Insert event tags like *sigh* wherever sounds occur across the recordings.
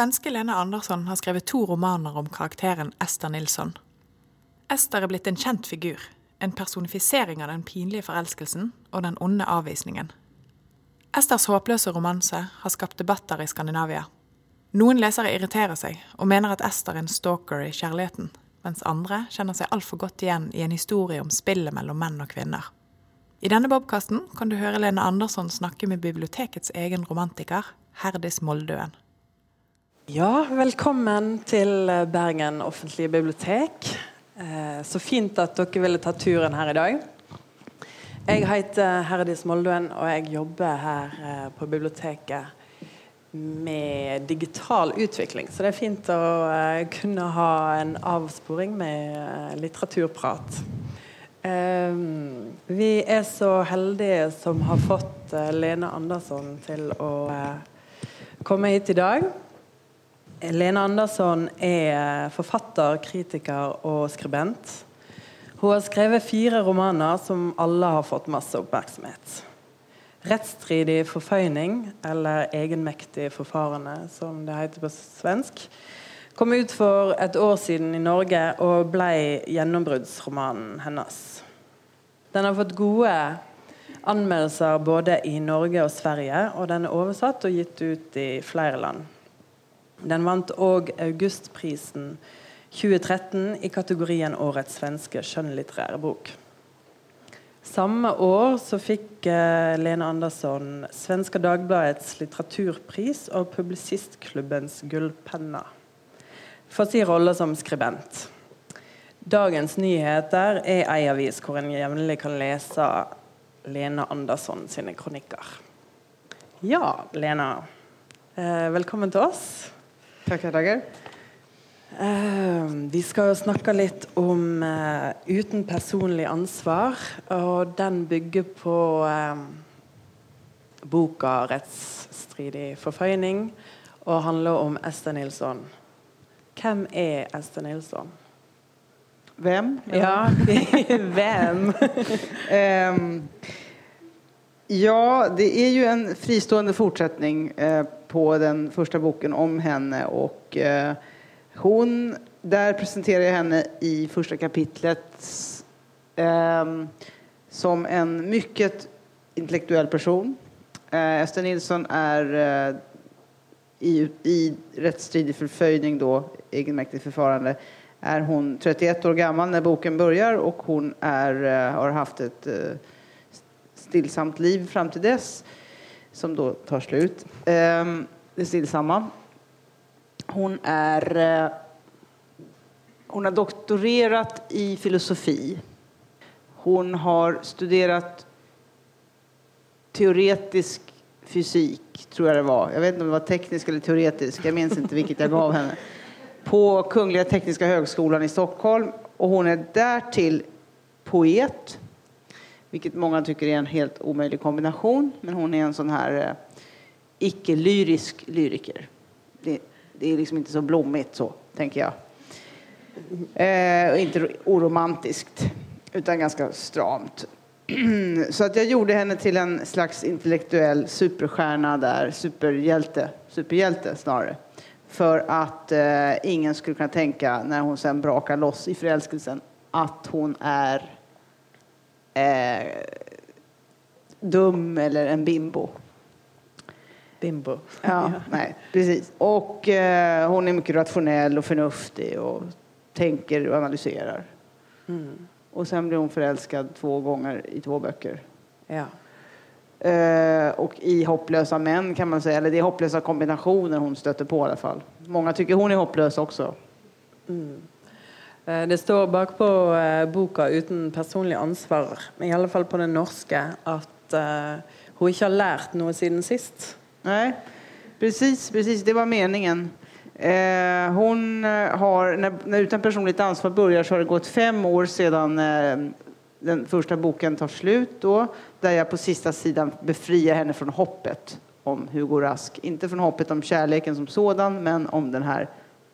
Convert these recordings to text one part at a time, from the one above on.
Svenske Lene Andersson har skrevet to romaner om karakteren Ester Nilsson. Ester er blitt en kjent figur. En personifisering av den pinlige forelskelsen og den onde avvisningen. Esters håpløse romanse har skapt debatter i Skandinavia. Noen lesere irriterer seg og mener at Ester er en stalker i kjærligheten, mens andre kjenner seg altfor godt igjen i en historie om spillet mellom menn og kvinner. I denne bobkasten kan du høre Lene Andersson snakke med bibliotekets egen romantiker, Herdis Moldøen. Ja, velkommen til eh, Bergen offentlige bibliotek. Eh, så fint at dere ville ta turen her i dag. Jeg heter Herdis Molduen, og jeg jobber her eh, på biblioteket med digital utvikling. Så det er fint å kunna kunne ha en avsporing med litteraturprat. Ehm, vi er så heldige som har fått Lene Andersson til å komme hit i dag. Lena Andersson er forfatter, kritiker og skribent. Hun har skrevet fire romaner som alle har fått masse oppmerksomhet. 'Rettsstridig forføyning', eller 'Egenmektig forfarende', som det heter på svensk, kom ut for et år siden i Norge og ble gjennombruddsromanen hennes. Den har fått gode anmeldelser både i Norge og Sverige, og den er oversatt og gitt ut i flere land. Den vant òg Augustprisen 2013 i kategorien Årets svenske skjønnlitterære bok. Samme år så fikk eh, Lene Andersson Svenska Dagbladets litteraturpris og Publisistklubbens gullpenna for sin rolle som skribent. Dagens Nyheter er ei avis hvor en jevnlig kan lese Lene Andersson sine kronikker. Ja, Lena. Eh, velkommen til oss. Tackar, tackar. Uh, vi skal snakke litt om uh, uten personlig ansvar, og den bygger på uh, boka 'Rettsstridig forføyning' og handler om Ester Nilsson. Hvem er Ester Nilsson? Vem? Ja, *laughs* vem? um, *laughs* ja, det är ju en fristående fortsättning eh, på den första boken om henne och eh, hon, där presenterar jag henne i första kapitlet eh, som en mycket intellektuell person. Eh, Ester Nilsson är eh, i, i rättsstridig förföljning då, egenmäktigt förfarande, är hon 31 år gammal när boken börjar och hon är, eh, har haft ett eh, stillsamt liv fram till dess, som då tar slut. Ehm, det stillsamma. Hon är... Eh, hon har doktorerat i filosofi. Hon har studerat teoretisk fysik, tror jag det var. Jag vet inte om det var teknisk eller teoretisk. Jag minns inte vilket jag gav henne. På Kungliga Tekniska Högskolan i Stockholm. Och hon är därtill poet vilket många tycker är en helt omöjlig kombination. Men hon är en sån här eh, icke-lyrisk lyriker. Det, det, är liksom inte så blommigt så, tänker jag. Eh, inte oromantiskt, utan ganska stramt. *clears throat* så att jag gjorde henne till en slags intellektuell superstjärna där, superhjälte, superhjälte snarare. För att eh, ingen skulle kunna tänka, när hon sen brakar loss i förälskelsen, att hon är eh, dum eller en bimbo. Bimbo. Ja, nej, precis. Och eh, hon är mycket rationell och förnuftig och tänker och analyserar. Mm. Och sen blir hon förälskad två gånger i två böcker. Ja. Eh, och i hopplösa män kan man säga, eller det är hopplösa kombinationer hon stöter på i alla fall. Många tycker hon är hopplös också. Mm. Eh, det står bakpå eh, boka 'Uten personlig ansvar', i alle fall på den norske, at hon hun ikke har lært noe siden sist. Nej, precis, precis. Det var meningen. Eh, hon har, när, när Utan personligt ansvar börjar så har det gått fem år sedan eh, den första boken tar slut då, där jag på sista sidan befriar henne från hoppet om Hugo Rask. Inte från hoppet om kärleken som sådan, men om den här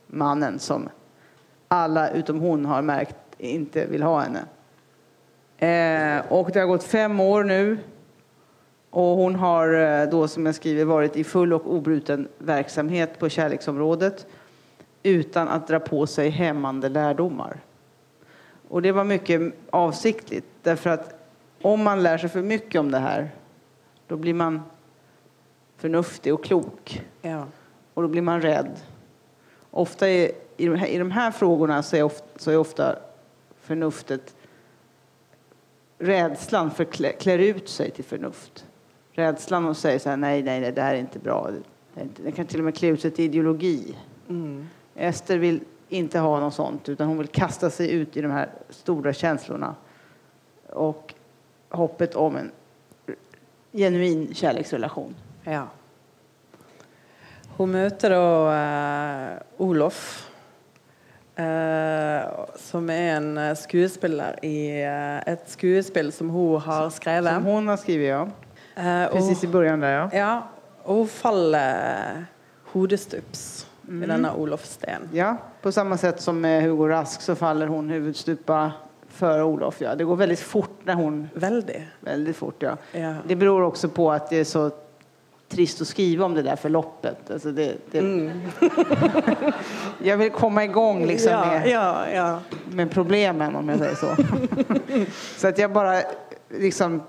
mannen som alla utom hon har märkt inte vill ha henne. Eh, och det har gått fem år nu Och hon har eh, då, som jag skriver, varit i full och obruten verksamhet på kärleksområdet utan att dra på sig hämmande lärdomar. Och det var mycket avsiktligt, därför att om man lär sig för mycket om det här, då blir man förnuftig och klok. Ja. Och då blir man rädd. Ofta är, i, de här, I de här frågorna så är, ofta, så är ofta förnuftet rädslan för klä, klär ut sig till förnuft. Rädslan att säga så här, nej, nej, nej, det här är inte bra. Den kan till och med klä ut sig till ideologi. Mm. Ester vill inte ha något sånt, utan hon vill kasta sig ut i de här stora känslorna. Och hoppet om en genuin kärleksrelation. Ja. Hon möter då eh, Olof eh, som är en eh, skuespiller i eh, ett skuespill som hon har skrivit. Som hon har skrivit, ja. Eh, Precis i början där, ja. Ja, och hon faller hodestups Mm. i denna Olofsten. Ja, på samma sätt som med Hugo Rask så faller hon huvudstupa för Olof. Ja. Det går väldigt fort när hon... Väldigt. Väldigt fort, ja. Ja. Det beror också på att det är så trist att skriva om det där förloppet. Alltså det, det... *laughs* jag vill komma igång liksom ja, med, ja, ja. med problemen, om jag säger så. *laughs* så att jag bara liksom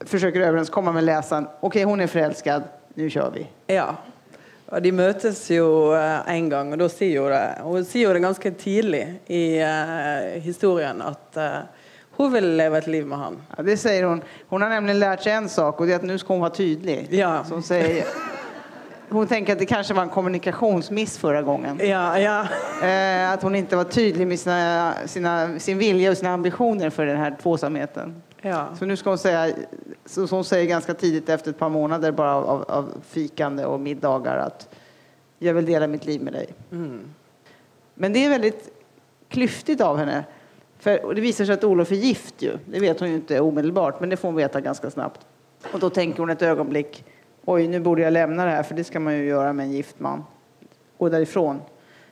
försöker överenskomma med läsaren. Okej, hon är förälskad. Nu kör vi. ja. Och de mötes ju eh, en gång och då säger hon hon säger det ganska tidigt i eh, historien att eh, hon vill leva ett liv med han. Ja, det säger hon. Hon har nämligen lärt sig en sak och det är att nu ska hon vara tydlig. Ja. Så hon, säger, hon tänker att det kanske var en kommunikationsmiss förra gången. Ja, ja. Eh, att hon inte var tydlig med sina, sina, sin vilja och sina ambitioner för den här tvåsamheten. ja. Så nu ska hon säga, så hon säger ganska tidigt efter ett par månader bara av, av, av fikande och middagar att jag vill dela mitt liv med dig. Mm. Men det är väldigt klyftigt av henne. För det visar sig att Olof är gift ju. Det vet hon ju inte omedelbart, men det får hon veta ganska snabbt. Och då tänker hon ett ögonblick, oj nu borde jag lämna det här, för det ska man ju göra med en gift man. Gå därifrån.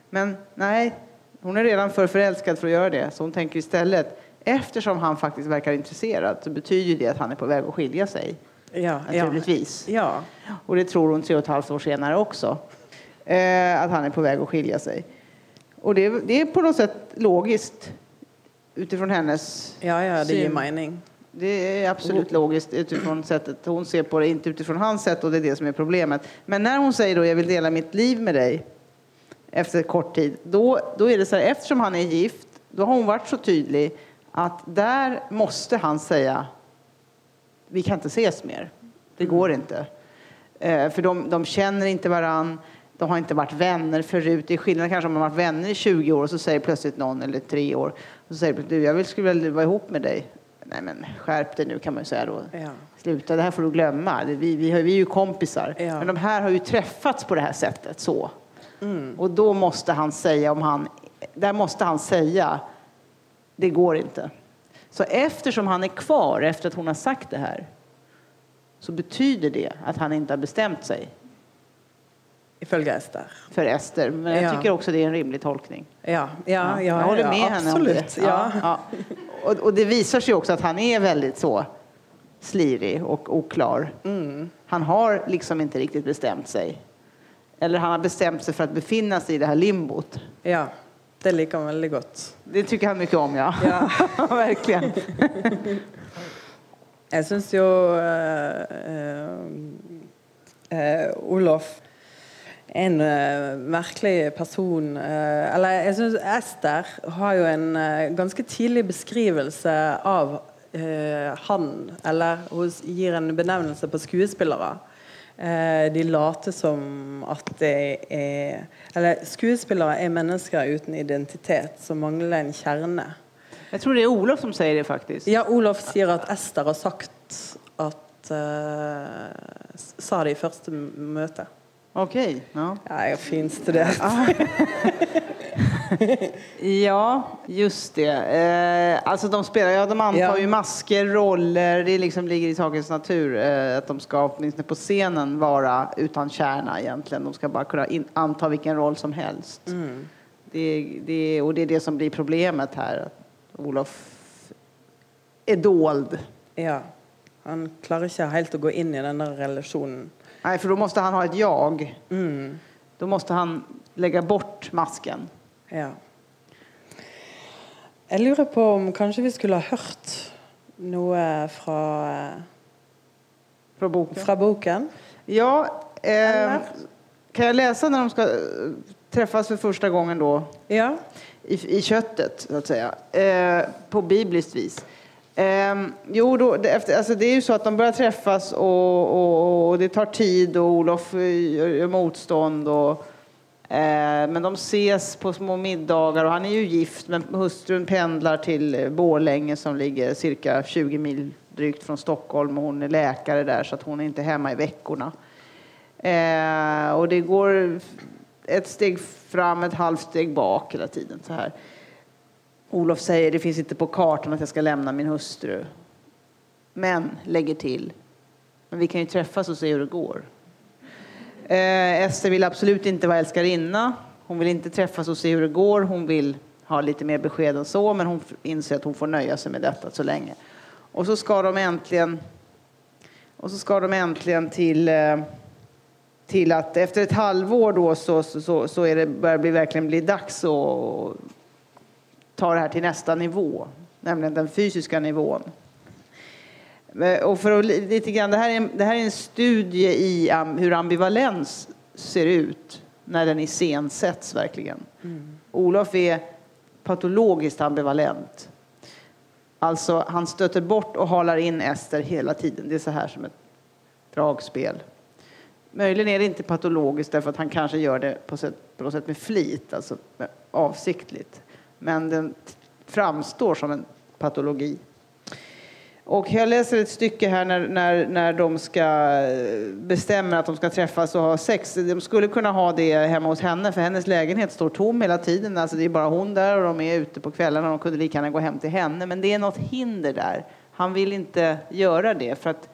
Men nej, hon är redan för förälskad för att göra det. Så hon tänker istället, eftersom han faktiskt verkar intresserad så betyder det att han är på väg att skilja sig. Ja, ja. Naturligtvis. Ja, Och det tror hon tre och ett halvt år senare också. Eh, att han är på väg att skilja sig. Och det, det är på något sätt logiskt utifrån hennes ja, ja det ger syn. mening. Det är absolut logiskt utifrån sättet hon ser på det, inte utifrån hans sätt och det är det som är problemet. Men när hon säger då jag vill dela mitt liv med dig efter kort tid, då, då är det så här, eftersom han är gift, då har hon varit så tydlig att där måste han säga vi kan inte ses mer. Det går inte. Eh, för de, de känner inte varann, de har inte varit vänner förut. Det är skillnad kanske om man har varit vänner i 20 år och så säger plötsligt någon, eller tre år, så säger du, jag vill, skulle väl vara ihop med dig. Nej men skärp dig nu kan man ju säga då. Ja. Sluta, det här får du glömma. Vi, vi, har- vi är ju kompisar. Ja. Men de här har ju träffats på det här sättet så. Mm. Och då måste han säga om han, där måste han säga, det går inte. Så eftersom han är kvar efter att hon har sagt det här så betyder det att han inte har bestämt sig Ifølge Ester. för Ester. Men jag Ja. tycker också det är en rimlig tolkning. Ja, ja, ja, jag håller ja, med henne om absolut. det. Ja. Ja. Och, och det visar sig också att han är väldigt så slirig och oklar. Mm. Han har liksom inte riktigt bestämt sig. Eller han har bestämt sig för att befinna sig i det här limbot. ja, det liker han veldig godt. Det tycker han mycket om, ja. Ja. *laughs* Verkligen. Jeg syns eh, eh, eh, Olof en eh, merkelig person. eh, eller jeg syns Ester har jo en eh, ganske tidlig beskrivelse av han, eller hun gir en benevnelse på skuespillere. De later som at det er Eller skuespillere er mennesker uten identitet som mangler en kjerne. Jag tror det är Olof som säger det faktiskt. Ja, Olof sier at Ester har sagt at Sa det i første møte. Okej. Ja. Ja, jeg har finstudert. ja, just det. Eh, alltså de spelar, ja de antar Ja. ju masker, roller. Det liksom ligger i sakens natur eh, att de ska åtminstone på scenen vara utan kärna egentligen. De ska bara kunna in, anta vilken roll som helst. Mm. Det, det, och det är det som blir problemet här. Att Olof är dold. Ja. Han klarer ikke helt å gå inn i den der relasjonen. Nej, för då måste han ha ett jag. Då måste han lägga bort masken. Ja. Jeg lurer på om kanskje vi skulle ha hørt noe fra, Från boken. fra boken. Ja, eh, kan jag läsa när de ska eh, träffas för första gången då? Ja. i, i köttet, så att säga, eh, på bibliskt vis. Eh, jo, då, det, efter, alltså det är ju så att de börjar träffas och, och, och det tar tid och Olof eh, gör, gör motstånd. Och, eh, men de ses på små middagar och han är ju gift men hustrun pendlar till Borlänge som ligger cirka 20 mil drygt från Stockholm och hon är läkare där så att hon är inte hemma i veckorna. Eh, och det går ett steg fram, ett halvt steg bak hela tiden. Så här. Olof säger det finns inte på kartan att jag ska lämna min hustru. Men lägger till, men vi kan ju träffas och se hur det går. Eh, Ester vill absolut inte vara älskarinna. Hon vill inte träffas och se hur det går. Hon vill ha lite mer besked än så, men hon inser att hon får nöja sig med detta så länge. Och så ska de äntligen, och så ska de äntligen till eh, till att efter ett halvår då så, så, så är det, börjar det verkligen bli dags att ta det här till nästa nivå, nämligen den fysiska nivån. Eh, Och för att, lite grann, det, här är, det här är en studie i am- hur ambivalens ser ut när den iscensätts verkligen. Olof är patologiskt ambivalent. Alltså, han stöter bort och halar in Ester hela tiden. Det är så här som ett dragspel. Möjligen är det inte patologiskt därför att han kanske gör det på, sätt, på något sätt med flit, alltså avsiktligt. Men den framstår som en patologi. Och jag läser ett stycke här när, när, när de ska eh, bestämma att de ska träffas och ha sex. De skulle kunna ha det hemma hos henne för hennes lägenhet står tom hela tiden. Alltså det är bara hon där och de är ute på kvällarna. De kunde lika gärna gå hem till henne. Men det är något hinder där. Han vill inte göra det för att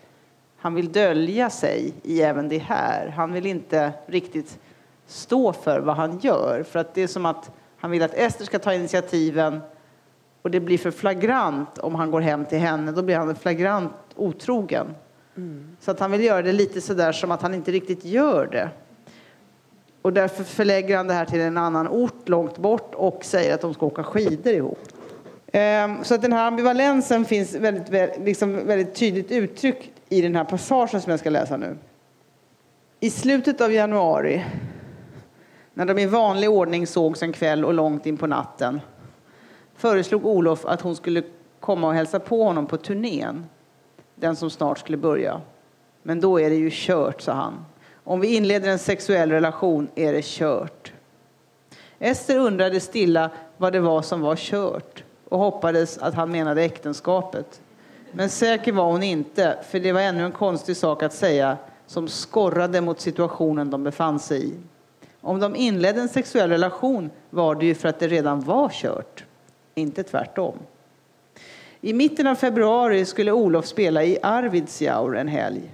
han vill dölja sig i även det här. Han vill inte riktigt stå för vad han gör. För att det är som att han vill att Ester ska ta initiativen och det blir för flagrant om han går hem till henne. Då blir han flagrant otrogen. Mm. Så att han vill göra det lite sådär som att han inte riktigt gör det. Och därför förlägger han det här till en annan ort långt bort och säger att de ska åka skidor ihop. Ehm, Så att den här ambivalensen finns väldigt, liksom väldigt tydligt uttryckt i den här passagen som jag ska läsa nu. I slutet av januari, när de i vanlig ordning sågs en kväll och långt in på natten, föreslog Olof att hon skulle komma och hälsa på honom på turnén, den som snart skulle börja. Men då är det ju kört, sa han. Om vi inleder en sexuell relation är det kört. Ester undrade stilla vad det var som var kört och hoppades att han menade äktenskapet. Men säker var hon inte, för det var ännu en konstig sak att säga som skorrade mot situationen de befann sig i. Om de inledde en sexuell relation var det ju för att det redan var kört, inte tvärtom. I mitten av februari skulle Olof spela i Arvidsjaur en helg.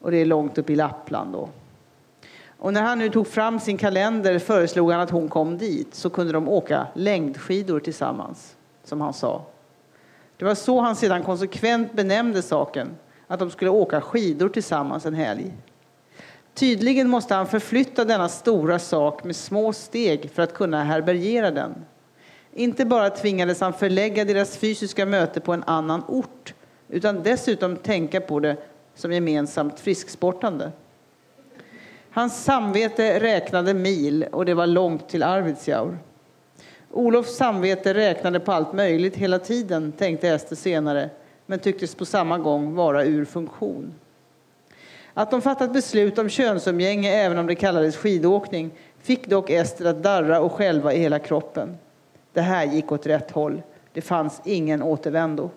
Och det är långt upp i Lappland då. Och när han nu tog fram sin kalender föreslog han att hon kom dit så kunde de åka längdskidor tillsammans, som han sa. Det var så han sedan konsekvent benämnde saken, att de skulle åka skidor tillsammans en helg. Tydligen måste han förflytta denna stora sak med små steg för att kunna härbärgera den. Inte bara tvingades han förlägga deras fysiska möte på en annan ort, utan dessutom tänka på det som gemensamt frisksportande. Hans samvete räknade mil och det var långt till Arvidsjaur. Olofs samvete räknade på allt möjligt hela tiden, tänkte Ester senare, men tycktes på samma gång vara ur funktion. Att de fattat beslut om könsumgänge, även om det kallades skidåkning, fick dock Ester att darra och skälva i hela kroppen. Det här gick åt rätt håll. Det fanns ingen återvändo.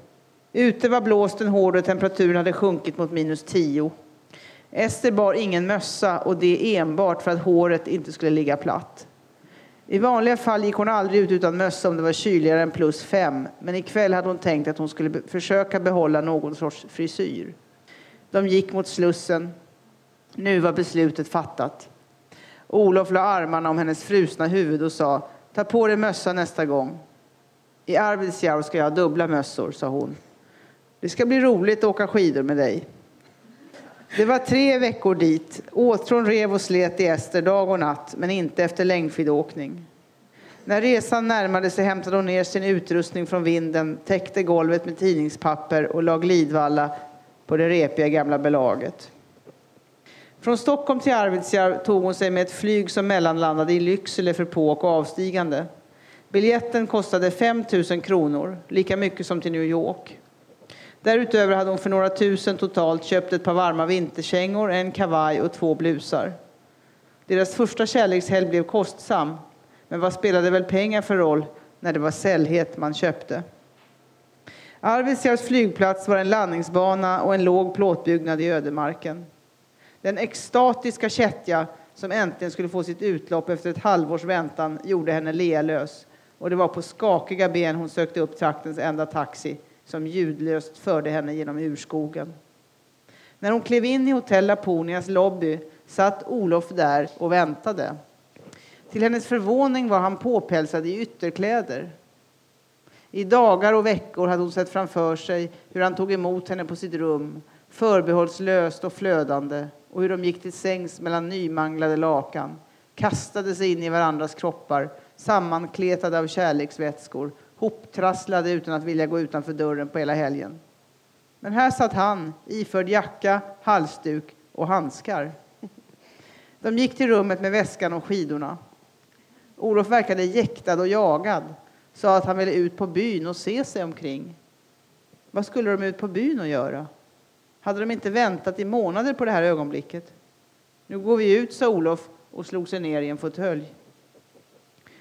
Ute var blåsten hård och temperaturen hade sjunkit mot minus tio. Ester bar ingen mössa och det enbart för att håret inte skulle ligga platt. I vanliga fall gick hon aldrig ut utan mössa om det var kyligare än plus fem, men ikväll hade hon tänkt att hon skulle försöka behålla någon sorts frisyr. De gick mot Slussen. Nu var beslutet fattat. Olof la armarna om hennes frusna huvud och sa Ta på dig mössa nästa gång. I Arvidsjaur ska jag ha dubbla mössor, sa hon. Det ska bli roligt att åka skidor med dig. Det var tre veckor dit. Åtrån rev och slet i Ester dag och natt, men inte efter längdskidåkning. När resan närmade sig hämtade hon ner sin utrustning från vinden, täckte golvet med tidningspapper och la glidvalla på det repiga gamla belaget. Från Stockholm till Arvidsjaur tog hon sig med ett flyg som mellanlandade i Lycksele för på och avstigande. Biljetten kostade 5 000 kronor, lika mycket som till New York. Därutöver hade hon för några tusen totalt köpt ett par varma vinterkängor, en kavaj och två blusar. Deras första kärlekshelg blev kostsam, men vad spelade väl pengar för roll när det var sällhet man köpte? Arvidsjaurs flygplats var en landningsbana och en låg plåtbyggnad i ödemarken. Den extatiska kättja som äntligen skulle få sitt utlopp efter ett halvårs väntan gjorde henne lealös och det var på skakiga ben hon sökte upp traktens enda taxi som ljudlöst förde henne genom urskogen. När hon klev in i hotell Laponias lobby satt Olof där och väntade. Till hennes förvåning var han påpälsad i ytterkläder. I dagar och veckor hade hon sett framför sig hur han tog emot henne på sitt rum, förbehållslöst och flödande, och hur de gick till sängs mellan nymanglade lakan, kastade sig in i varandras kroppar, sammankletade av kärleksvätskor, hoptrasslade utan att vilja gå utanför dörren på hela helgen. Men här satt han, iförd jacka, halsduk och handskar. De gick till rummet med väskan och skidorna. Olof verkade jäktad och jagad, sa att han ville ut på byn och se sig omkring. Vad skulle de ut på byn och göra? Hade de inte väntat i månader på det här ögonblicket? Nu går vi ut, sa Olof och slog sig ner i en fåtölj.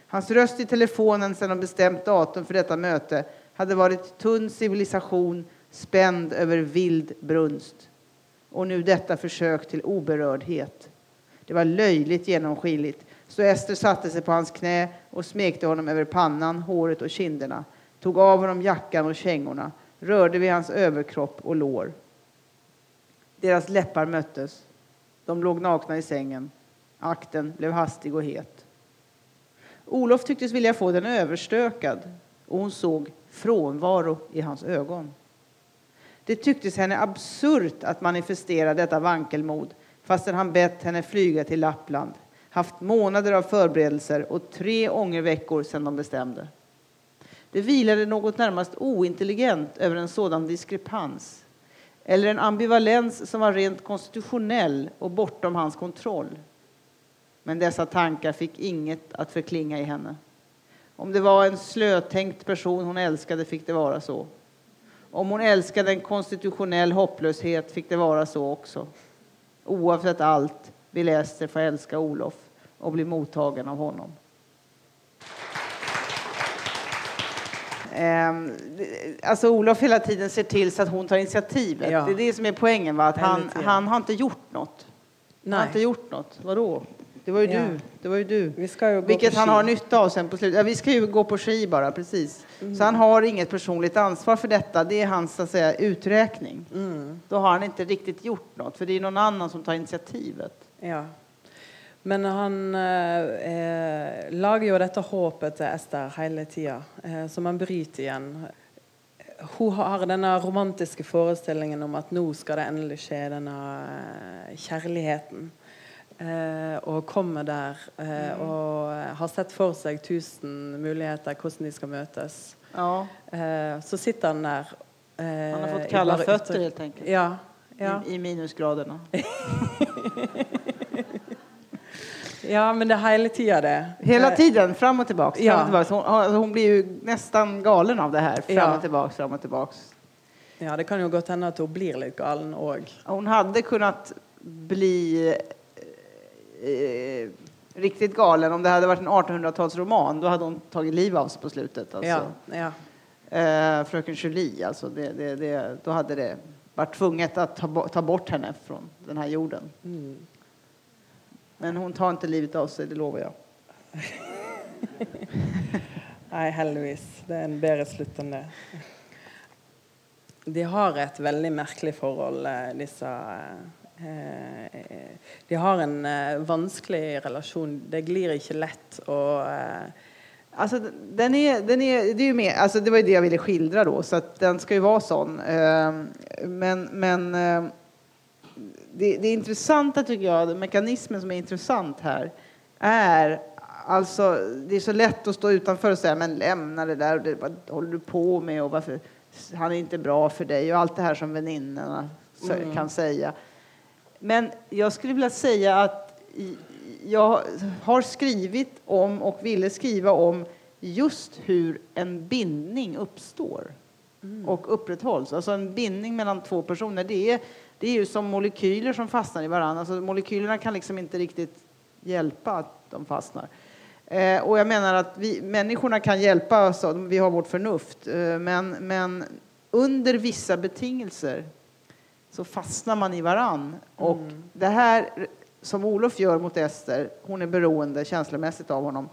Hans röst i telefonen sedan de bestämt datum för detta möte hade varit tunn civilisation spänd över vild brunst. Och nu detta försök till oberördhet. Det var löjligt genomskinligt. Så Ester satte sig på hans knä och smekte honom över pannan, håret och kinderna, tog av honom jackan och kängorna, rörde vid hans överkropp och lår. Deras läppar möttes. De låg nakna i sängen. Akten blev hastig och het. Olof tycktes vilja få den överstökad och hon såg frånvaro i hans ögon. Det tycktes henne absurt att manifestera detta vankelmod fastän han bett henne flyga till Lappland, haft månader av förberedelser och tre ångerveckor sedan de bestämde. Det vilade något närmast ointelligent över en sådan diskrepans eller en ambivalens som var rent konstitutionell och bortom hans kontroll. Men dessa tankar fick inget att förklinga i henne. Om det var en slötänkt person hon älskade fick det vara så. Om hon älskade en konstitutionell hopplöshet fick det vara så också. Oavsett allt vill Ester få älska Olof och bli mottagen av honom. Ehm, alltså Olof hela tiden ser till så att hon tar initiativet. Ja. Det är det som är poängen. Va? Att han, han har inte gjort något. Nej. Han har inte gjort något. Vadå? Det var ju ja. du. Det var ju du. Vi ska ju Vilket han har nytta av sen på slutet. Ja, vi ska ju gå på ski bara, precis. Mm. Så han har inget personligt ansvar för detta. Det är hans så att säga, uträkning. Mm. Då har han inte riktigt gjort något, för det är någon annan som tar initiativet. Ja. Men han eh, eh lager jo dette håpet til Ester hele tida, eh, som han bryter igjen. Hun har denne romantiske forestillingen om at nå skal det endelig skje, denne eh, kjærligheten. Eh, og kommer der eh, mm. og har sett for seg tusen muligheter hvordan de skal møtes. Ja. Eh, så sitter han der. han har fått kalla fötter helt enkelt. Ja, ja. I, I, minusgraderna. *laughs* ja, men det är hela tiden. Hela tiden, fram och tillbaks. Fram ja. och tillbaks. Hon, alltså, hon, blir ju nästan galen av det här. Fram ja. och tillbaks, fram och tillbaks. Ja, det kan ju gott hända att hon blir lite galen och... Hon hade kunnat bli eh, riktigt galen. Om det hade varit en 1800-talsroman då hade hon tagit liv av sig på slutet. Alltså. Ja, ja. Eh, Fröken Julie, alltså det, det, det, då hade det varit tvunget att ta, ta bort henne från den här jorden. Mm. Men hon tar inte livet av sig, det lovar jag. *laughs* Nej, heldigvis. Det är en bättre slut än det. De har ett väldigt märkligt förhåll, eh, dessa Eh, de har en eh, vanskelig relasjon. Det glir ikke lett. Og eh, Alltså, den är, den är, det, är ju med, alltså, det var ju det jag ville skildra då, så att den ska ju vara sån. Men men det, det intressanta tycker jag, mekanismen som är intressant här, är alltså, det är så lätt att stå utanför och säga men lämna det där, det, vad håller du på med och varför, han är inte bra för dig och allt det här som väninnorna mm. kan säga. Men jag skulle vilja säga att jag har skrivit om och ville skriva om just hur en bindning uppstår mm. och upprätthålls. Alltså en bindning mellan två personer, det är, det är ju som molekyler som fastnar i varandra. Alltså molekylerna kan liksom inte riktigt hjälpa att de fastnar. Eh, och jag menar att vi, människorna kan hjälpa oss, vi har vårt förnuft, eh, men, men under vissa betingelser så fastnar man i varann. Och mm. det här som Olof gör mot Ester, hon är beroende känslomässigt av honom,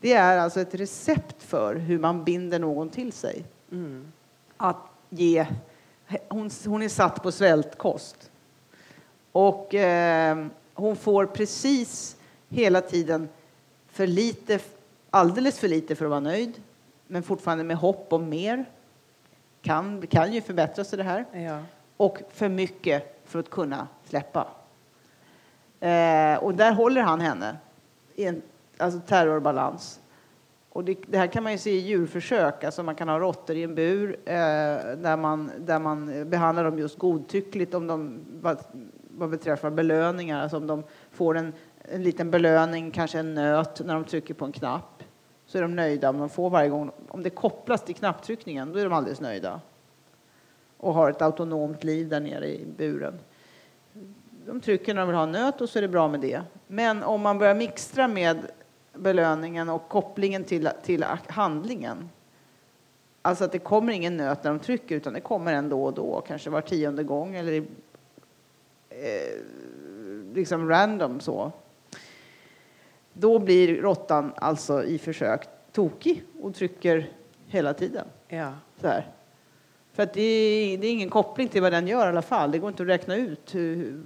det är alltså ett recept för hur man binder någon till sig. Mm. Att ge, hon, hon är satt på svältkost. Och eh, hon får precis hela tiden för lite, alldeles för lite för att vara nöjd, men fortfarande med hopp om mer. Kan, kan ju förbättras det här. Ja. Och för mycket för att kunna släppa. Eh, och där håller han henne i en alltså terrorbalans. Och det, det, här kan man ju se i djurförsök, alltså man kan ha råttor i en bur eh, där, man, där man behandlar dem just godtyckligt om de, vad, vad beträffar belöningar, alltså om de får en, en liten belöning, kanske en nöt, när de trycker på en knapp så är de nöjda om de får varje gång. Om det kopplas till knapptryckningen, då är de alldeles nöjda och har ett autonomt liv där nere i buren de trycker när de vill ha en nöt och så är det bra med det. Men om man börjar mixtra med belöningen och kopplingen till, till handlingen, alltså att det kommer ingen nöt när de trycker utan det kommer en då och då, kanske var tionde gång eller eh, liksom random så. Då blir råttan alltså i försök tokig och trycker hela tiden. Ja. Så här. För att det är, det är, ingen koppling till vad den gör i alla fall. Det går inte att räkna ut hur,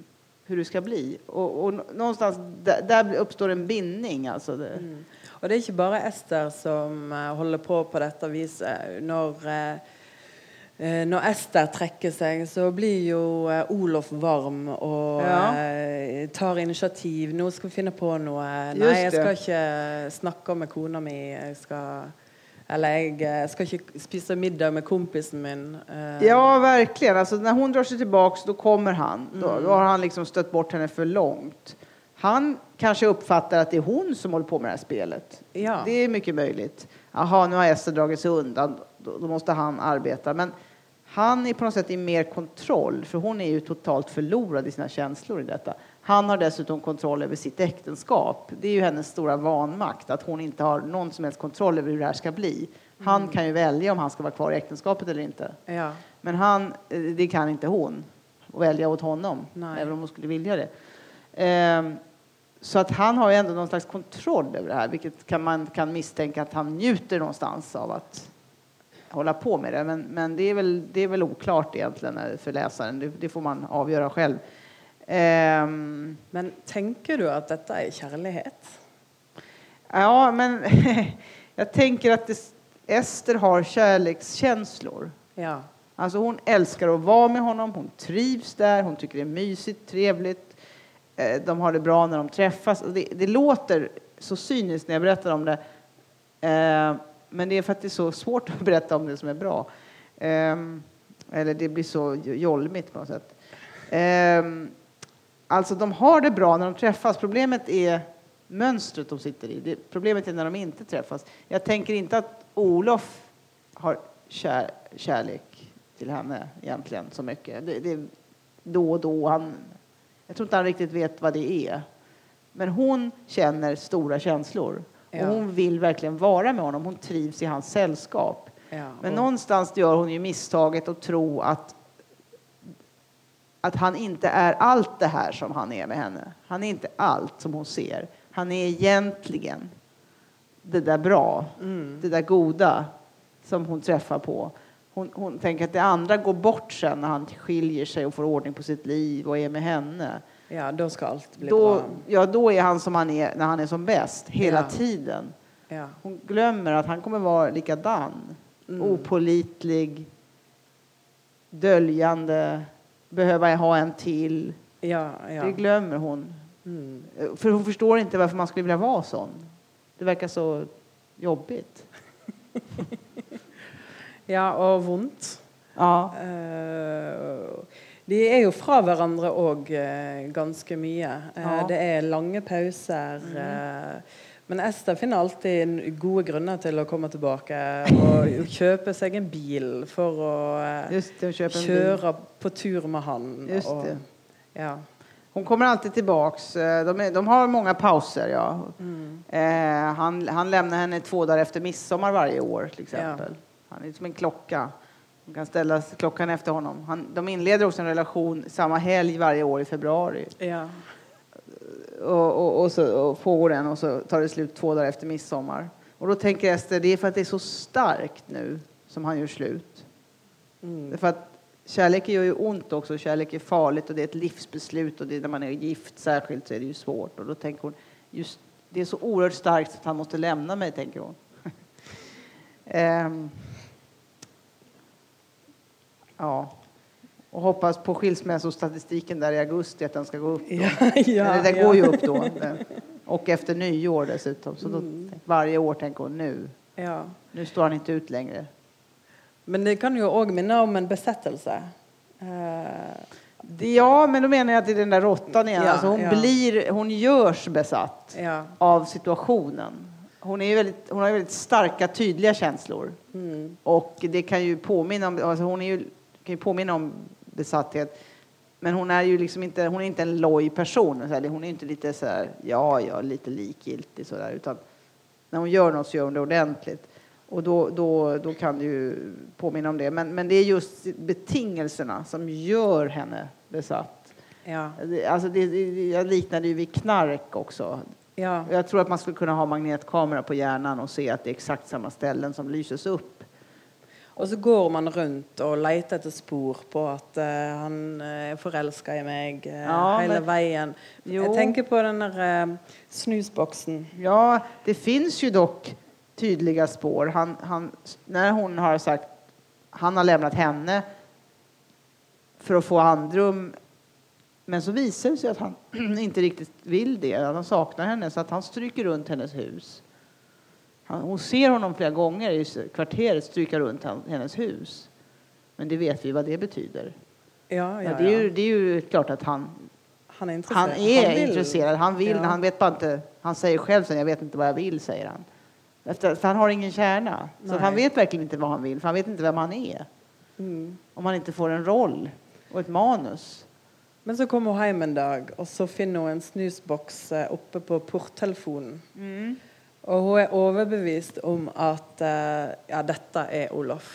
hur det ska bli. Och, och någonstans där, där, uppstår en bindning. Alltså det. Mm. Och det är inte bara Ester som uh, håller på på detta viset. När, uh, när Ester trekker sig så blir ju Olof varm och ja. tar initiativ. Nu ska vi finna på något. Nej, jag ska inte snacka med kona mi. Jag ska eller jag ska inte spisa middag med kompisen min. Eh. Ja, verkligen. Alltså, när hon drar sig tillbaks, då kommer han. Mm. Då, då, har han liksom stött bort henne för långt. Han kanske uppfattar att det är hon som håller på med det här spelet. Ja. Det är mycket möjligt. Jaha, nu har Ester dragit sig undan. Då, då, måste han arbeta. Men han är på något sätt i mer kontroll, för hon är ju totalt förlorad i sina känslor i detta. Han har dessutom kontroll över sitt äktenskap. Det är ju hennes stora vanmakt, att hon inte har någon som helst kontroll över hur det här ska bli. Han mm. kan ju välja om han ska vara kvar i äktenskapet eller inte. Ja. Men han, eh, det kan inte hon välja åt honom, Nej. även om hon skulle vilja det. Ehm, så att han har ju ändå någon slags kontroll över det här, vilket kan man kan misstänka att han njuter någonstans av att hålla på med det. Men, men det, är väl, det är väl oklart egentligen för läsaren. Det, det får man avgöra själv. Um, men tänker du att detta är kärlighet? Ja, men *laughs* jag tänker att det, Ester har kärlekskänslor. Ja. Alltså hon älskar att vara med honom, hon trivs där, hon tycker det är mysigt, trevligt. Eh, de har det bra när de träffas. Det, det låter så cyniskt när jag berättar om det. Eh, men det är för att det är så svårt att *laughs* berätta om det som är bra. Ehm, eller det blir så jolmigt på något sätt. Alltså de har det bra när de träffas. Problemet är mönstret de sitter i. Det, problemet är när de inte träffas. Jag tänker inte att Olof har kär, kärlek till henne egentligen så mycket. Det, det, då och då. Han, jag tror inte han riktigt vet vad det är. Men hon känner stora känslor. Ja. Och hon vill verkligen vara med honom. Hon trivs i hans sällskap. Ja, och... Men någonstans gör hon ju misstaget att tro att att han inte är allt det här som han är med henne. Han är inte allt som hon ser. Han är egentligen det där bra, mm. det där goda som hon träffar på. Hon, hon, tänker att det andra går bort sen när han skiljer sig och får ordning på sitt liv och är med henne. Ja, då ska allt bli då, bra. Ja, då är han som han är när han är som bäst, hela ja. tiden. Ja. Hon glömmer att han kommer vara likadan. Mm. Opolitlig, döljande, behöva ha en till. Ja, ja. Det glömmer hon. Mm. För hon förstår inte varför man skulle vilja vara sån. Det verkar så jobbigt. *laughs* ja, og vondt. Ja. Eh, de er jo fra hverandre òg ganske mye. Eh, Ja. Det er lange pauser. eh, men Ester finner alltid gode grunner til å komme tilbake og kjøpe seg en bil for å eh, det, hon kjøre på tur med han. Det. Ja. Hon kommer alltid tillbaks. Eh, De, är, de har många pauser, ja. Mm. Eh, han, han lämnar henne två dagar efter midsommar varje år, till exempel. Han är som en klocka. Man kan ställa klockan efter honom. Han, de inleder också en relation samma helg varje år i februari. ja. Och, och, och så och pågår den och så tar det slut två dagar efter midsommar. Och då tänker Ester, det är för att det är så starkt nu som han gör slut. Mm. För att kärlek gör ju ont också, kärlek är farligt och det är ett livsbeslut och det är när man är gift särskilt så är det ju svårt. Och då tänker hon, just det är så oerhört starkt att han måste lämna mig, tänker hon. *laughs* Ehm. ja. Och hoppas på skilsmässostatistiken där i augusti att den ska gå upp. Då. Ja, ja, Eller den ja. går ju upp då. Och efter nyår dessutom. Så då, varje år tänker hon nu, ja. nu står han inte ut längre. Men det kan òg minne om en besettelse. Eh, Det- Ja, men då menar jag att det är den där råttan igen. Ja, alltså hon, ja. blir, hon görs besatt ja. av situationen. Hon, är ju väldigt, hon har ju väldigt starka, tydliga känslor. Mm. Och det kan ju påminna om, alltså hon är ju, kan ju påminna om besatthet. Men hon är ju liksom inte, hon är inte en loj person. Här, hon är inte lite så här, ja, ja, lite likgiltig så där. Utan när hon gör något så gör hon det ordentligt. Och då, då, då kan det ju påminna om det. Men, men det är just betingelserna som gör henne besatt. Ja. Alltså det, det, jag liknade ju vid knark också. ja. Jag tror att man skulle kunna ha magnetkamera på hjärnan och se att det är exakt samma ställen som lyses upp. Og så går man rundt og leter etter spor på at eh, han eh, er forelska i meg eh, Ja, hele men- veien. Jo. Jeg tenker på den der eh, snusboksen. Ja, det finns ju dock tydliga spår. Han, han, när hon har sagt han har lämnat henne för att få andrum. Men så visar det sig att han *clears throat* inte riktigt vill det. att Han saknar henne så att han stryker runt hennes hus. Han, hon ser honom flera gånger i kvarteret stryka runt han- hennes hus. Men det vet vi vad det betyder. Ja, ja, Ja, det, är ju, det är ju klart att han Han är intresserad. han är vill. intresserad, han vill, Ja. han vet bara inte, han säger själv sen, jag vet inte vad jag vill, säger han. Efter, för han har ingen kärna. Så Nej. han vet verkligen inte vad han vill, för han vet inte vem han är. Mm. Om han inte får en roll och ett manus. Men så kommer hun hjem en dag, og så finner hun en snusboks eh, oppe på porttelefonen. Mm. Og hun er overbevist om at eh, ja, dette er Olof.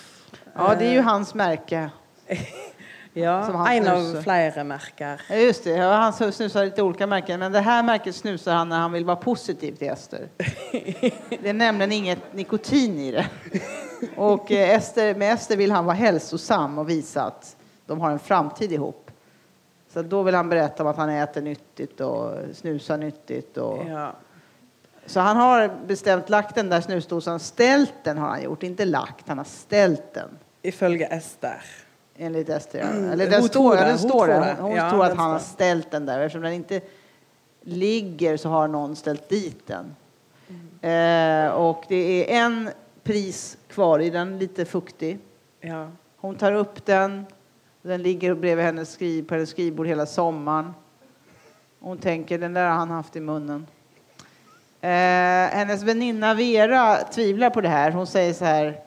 Ja, det är ju Eh, hans märke. *laughs* ja, en av flere merker. Ja, just det, ja, han snusar lite olika märken, men det här märket snusar han när han vill vara positiv till Ester. *laughs* Det är nämligen inget nikotin i det. *laughs* Och eh, Ester, med Ester vill han vara hälsosam och visa att de har en framtid ihop. Så då vill han berätta om att han äter nyttigt och snusar nyttigt. Och... Ja. Så han har bestämt lagt den där snusdosan, ställt den har han gjort, inte lagt, han har ställt den. Ifølge Ester. Enligt Ester. ja. Mm, Eller hon den tror står, det, den hon står tror där. det. Hon Ja, tror att den han har står. ställt den där. Eftersom den inte ligger så har någon ställt dit den. Mm. Eh, och det är en pris kvar i den, lite fuktig. Ja. Hon tar upp den. Den ligger bredvid hennes skriv, på hennes skrivbord hela sommaren. Hon tänker, den där har han haft i munnen. Eh, hennes väninna Vera tvivlar på det här. Hon säger så här,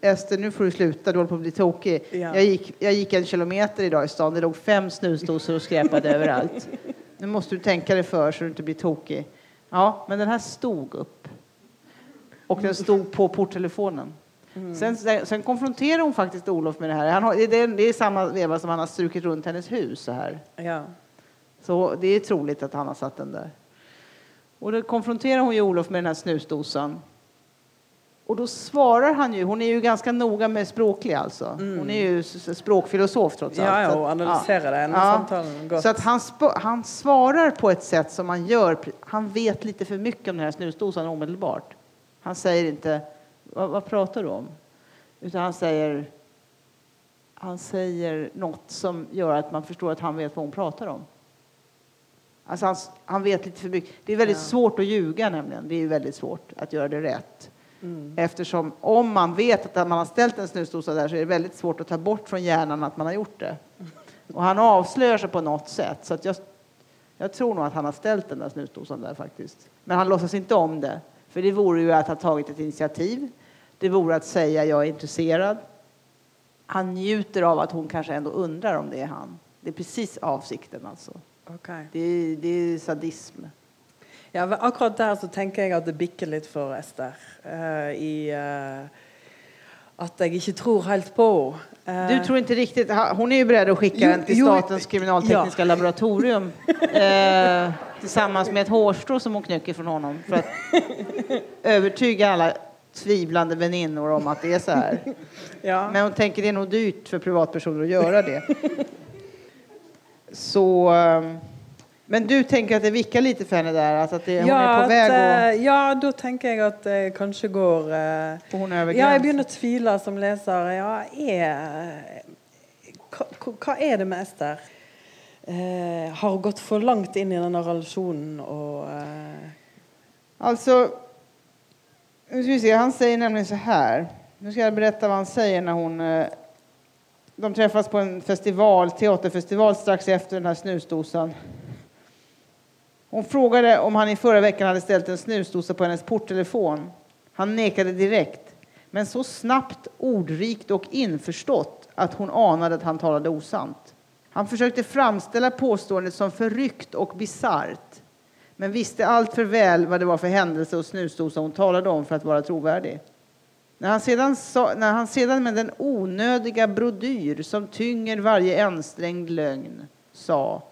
Ester, nu får du sluta, du håller på att bli tokig. Ja. Jag, gick, jag gick en kilometer idag i stan, det låg fem snusdosor och skräpade *laughs* överallt. Nu måste du tänka dig för så du inte blir tokig. Ja, men den här stod upp. Och den stod på porttelefonen. Sen, sen, sen konfronterar hon faktiskt Olof med det här. Han har, det, är, det är samma veva som han har strukit runt hennes hus så här. ja. Så det är troligt att han har satt den där. Och då konfronterar hon ju Olof med den här snusdosan. Och då svarar han ju, hon är ju ganska noga med språklig alltså. Hon är ju språkfilosof trots allt. Ja, ja, och analyserar. Nu samtalen gått. Så att han, han svarar på ett sätt som man gör, han vet lite för mycket om den här snusdosan omedelbart. Han säger inte vad, vad pratar du om? Utan han säger han säger något som gör att man förstår att han vet vad hon pratar om. Alltså han, han vet lite för mycket. Det är väldigt ja. svårt att ljuga nämligen. Det är väldigt svårt att göra det rätt. Mm. Eftersom om man vet att man har ställt en snusdosa där så är det väldigt svårt att ta bort från hjärnan att man har gjort det. Och han avslöjar sig på något sätt. Så att jag, jag tror nog att han har ställt den där snusdosan där faktiskt. Men han låtsas inte om det. För det vore ju att ha tagit ett initiativ. Det vore att säga jag är intresserad. Han njuter av att hon kanske ändå undrar om det är han. Det är precis avsikten alltså. Okay. Det, det är sadism. Ja, akkurat där så tenker jeg at det bikker litt for Ester. Uh, I uh, at jeg ikke tror helt på henne. Uh, du tror inte riktigt? Hon är ju beredd att skicka den till Statens kriminaltekniska ja. laboratorium *laughs* tillsammans med ett hårstrå som hon knycker från honom för att övertyga alla tvivlande väninnor om att det är så här. Ja. Men hon tänker det är nog dyrt för privatpersoner att göra det. Så... Um, men du tänker att det vickar lite för henne där? Alltså att det, hon ja, är på väg att, och... Ja, då tänker jag att det kanske går uh, hon över Ja, jag börjar tvivla som läsare. Ja, är, vad är det med Ester? Uh, har gått för långt in i den här relationen och... Uh... Alltså, nu ska vi se, han säger nämligen så här. Nu ska jag berätta vad han säger när hon de träffas på en festival, teaterfestival strax efter den här snusdosan. Hon frågade om han i förra veckan hade ställt en snusdosa på hennes porttelefon. Han nekade direkt, men så snabbt, ordrikt och införstått att hon anade att han talade osant. Han försökte framställa påståendet som förryckt och bisarrt men visste allt för väl vad det var för händelse och snusdosa hon talade om för att vara trovärdig. När han, sedan sa, när han sedan med den onödiga brodyr som tynger varje ansträngd lögn sa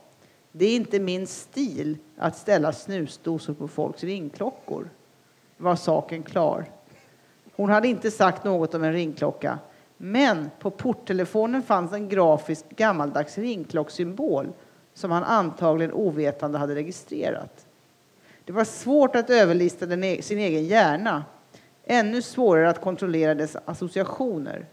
det är inte min stil att ställa snusdosor på folks ringklockor var saken klar. Hon hade inte sagt något om en ringklocka men på porttelefonen fanns en grafisk gammaldags ringklocksymbol som han antagligen ovetande hade registrerat. Det var svårt att överlista den, e-, sin egen hjärna Ännu svårare att kontrollera dess associationer.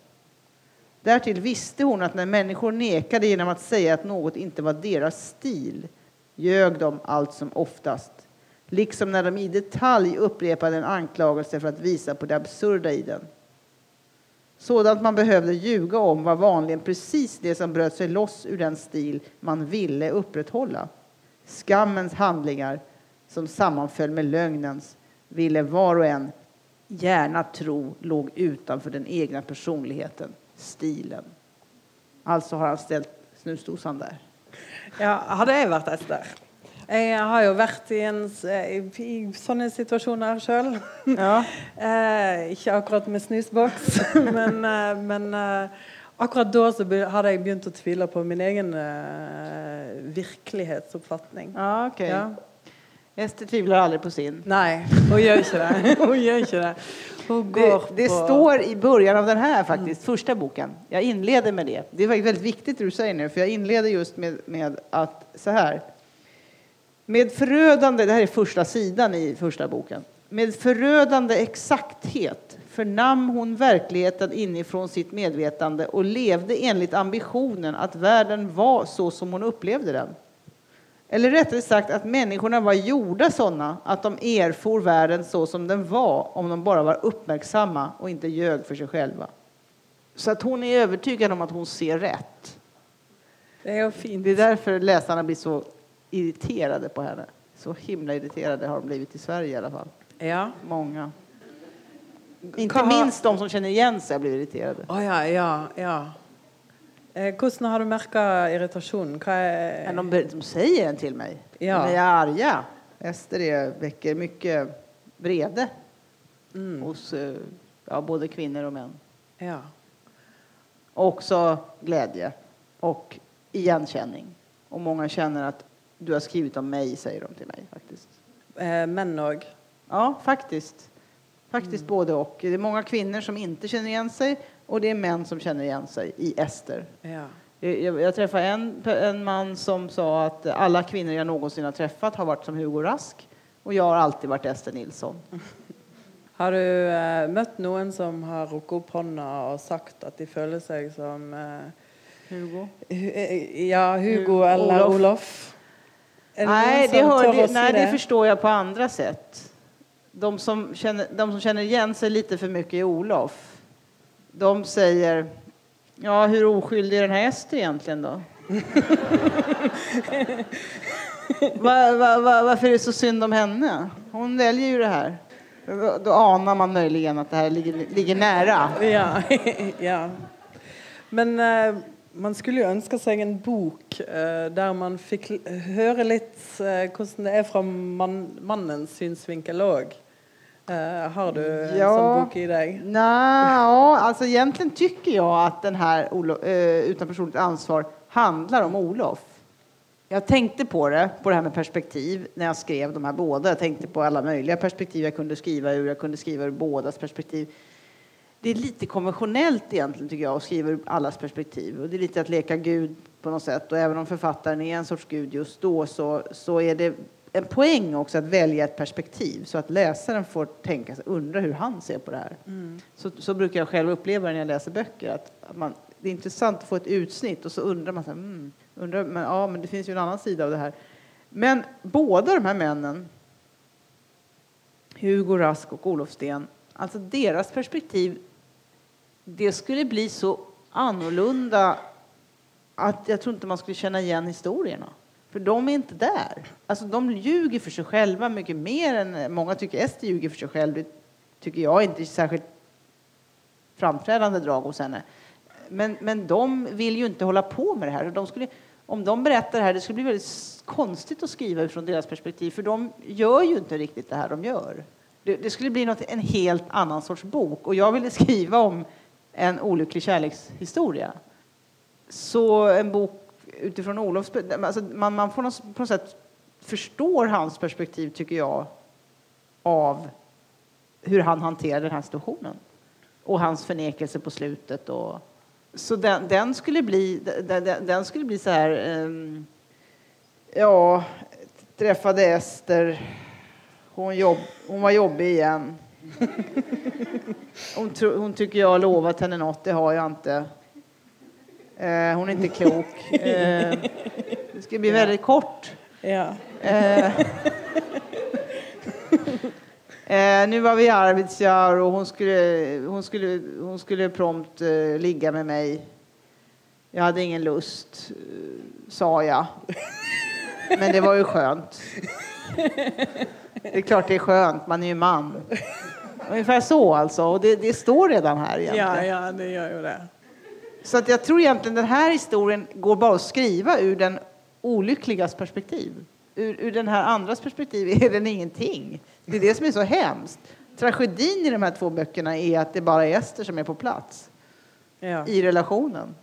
Därtill visste hon att när människor nekade genom att säga att något inte var deras stil ljög de allt som oftast. Liksom när de i detalj upprepade en anklagelse för att visa på det absurda i den. Sådant man behövde ljuga om var vanligen precis det som bröt sig loss ur den stil man ville upprätthålla. Skammens handlingar, som sammanföll med lögnens, ville var och en gärna tro låg utanför den egna personligheten, stilen. Alltså har han ställt snusdosan där. Ja, hadde jeg vært Ester Jeg har jo vært i, en, i sånne situasjoner sjøl. Ja. *laughs* eh, ikke akkurat med snusboks, *laughs* men, eh, men eh, akkurat da så hadde jeg begynt å tvile på min egen eh, virkelighetsoppfatning. Ja, okay. Ja. Ester tvivlar aldrig på sin. Nej, hon gör inte det. *laughs* Hon gör inte det. Det, det på... står i början av den här faktiskt, mm. första boken. Jag inleder med det. Det är väldigt viktigt det du säger nu, för jag inleder just med, med att så här. Med förödande, det här är första sidan i första boken. Med förödande exakthet förnam hon verkligheten inifrån sitt medvetande och levde enligt ambitionen att världen var så som hon upplevde den. Eller rättare sagt att människorna var gjorda sådana att de erfor världen så som den var om de bara var uppmärksamma och inte ljög för sig själva. Så att hon är övertygad om att hon ser rätt. Det är fint. Det är därför läsarna blir så irriterade på henne. Så himla irriterade har de blivit i Sverige i alla fall. Ja. Många. Inte minst de som känner igen sig blivit irriterade. Oh, ja, ja, ja. Eh, hvordan har du merka irritasjonen? Är... De, de säger den till mig. Ja. De är arga. Ester är, väcker mycket vrede mm. hos eh, ja, både kvinnor och män. Ja. Också glädje och igenkänning. Och många känner att du har skrivit om mig, säger de till mig. faktiskt. Eh, män och? Ja, faktiskt. Faktiskt mm. både och. Det är många kvinnor som inte känner igen sig och det är män som känner igen sig i Ester. Ja. Jag, jag träffade en, en man som sa att alla kvinnor jag någonsin har träffat har varit som Hugo Rask och jag har alltid varit Ester Nilsson. *laughs* Har du eh, møtt noen som har rukket opp hånda og sagt at de føler seg som eh, Hugo? Hu- eh, Ja, Hugo Hugo, eller Olof. Olof? Är Nej, någon det, hör, det, nej, det det? förstår jag på andra sätt. De som, känner, de som känner igen sig lite för mycket i Olof, de säger Ja, hur oskyldig är den här Ester egentligen då? *laughs* va, va, va, varför är det så synd om henne? Hon väljer ju det här. Då anar man möjligen att det här ligger, ligger nära. Ja, *laughs* ja. Men eh, man skulle ju önska sig en bok eh, där man fick höra lite eh, hur det är från man, mannens synsvinkel òg. har du en Ja. sånn bok i deg? Nej, ja, alltså egentligen tycker jag att den här Olo, eh, Utan personligt ansvar handlar om Olof. Jag tänkte på det, på det här med perspektiv, när jag skrev de här båda. Jag tänkte på alla möjliga perspektiv jag kunde skriva ur. Jag kunde skriva ur bådas perspektiv. Det är lite konventionellt egentligen tycker jag att skriva ur allas perspektiv. Och det är lite att leka Gud på något sätt. Och även om författaren är en sorts Gud just då så, så är det en poäng också att välja ett perspektiv så att läsaren får tänka sig, undra hur han ser på det här. Så, så brukar jag själv uppleva när jag läser böcker. Att, att man, det är intressant att få ett utsnitt och så undrar man så här, mm, undrar, men, ja, men det finns ju en annan sida av det här. Men båda de här männen, Hugo Rask och Olof Sten, alltså deras perspektiv, det skulle bli så annorlunda att jag tror inte man skulle känna igen historierna. För de är inte där. Alltså de ljuger för sig själva mycket mer än många tycker Ester ljuger för sig själv. Det tycker jag inte är särskilt framträdande drag hos henne. Men, men de vill ju inte hålla på med det här. De skulle, om de berättar det här, det skulle bli väldigt konstigt att skriva utifrån deras perspektiv, för de gör ju inte riktigt det här de gör. Det, det skulle bli något, en helt annan sorts bok. Och jag ville skriva om en olycklig kärlekshistoria. Så en bok utifrån Olofs... Alltså man, man får något, på något sätt förstår hans perspektiv, tycker jag, av hur han hanterar den här situationen. Och hans förnekelse på slutet. Och, så den, den, skulle bli, den, den- skulle bli så här... Um, ja, träffade Ester. Hon, jobb, hon var jobbig igen. Hon, tro, hon tycker jag har lovat henne något, det har jag inte. Eh, hon är inte klok. *laughs* Eh, det ska bli väldigt kort. Ja. Eh, eh, nu var vi i Arvidsjaur och hon skulle, hon skulle, hon skulle prompt eh, ligga med mig. Jag hade ingen lust, eh, sa jag. Men det var ju skönt. Det är klart det är skönt, man är ju man. Ungefär så alltså. Och det, det står redan här egentligen. ja, ja, det gjør jo det. Så att jag tror egentligen den här historien går bara att skriva ur den olyckligas perspektiv. Ur, ur den här andras perspektiv *laughs* är den ingenting. Det är det som är så hemskt. Tragedin i de här två böckerna är att det bara är Ester som är på plats Ja. i relationen.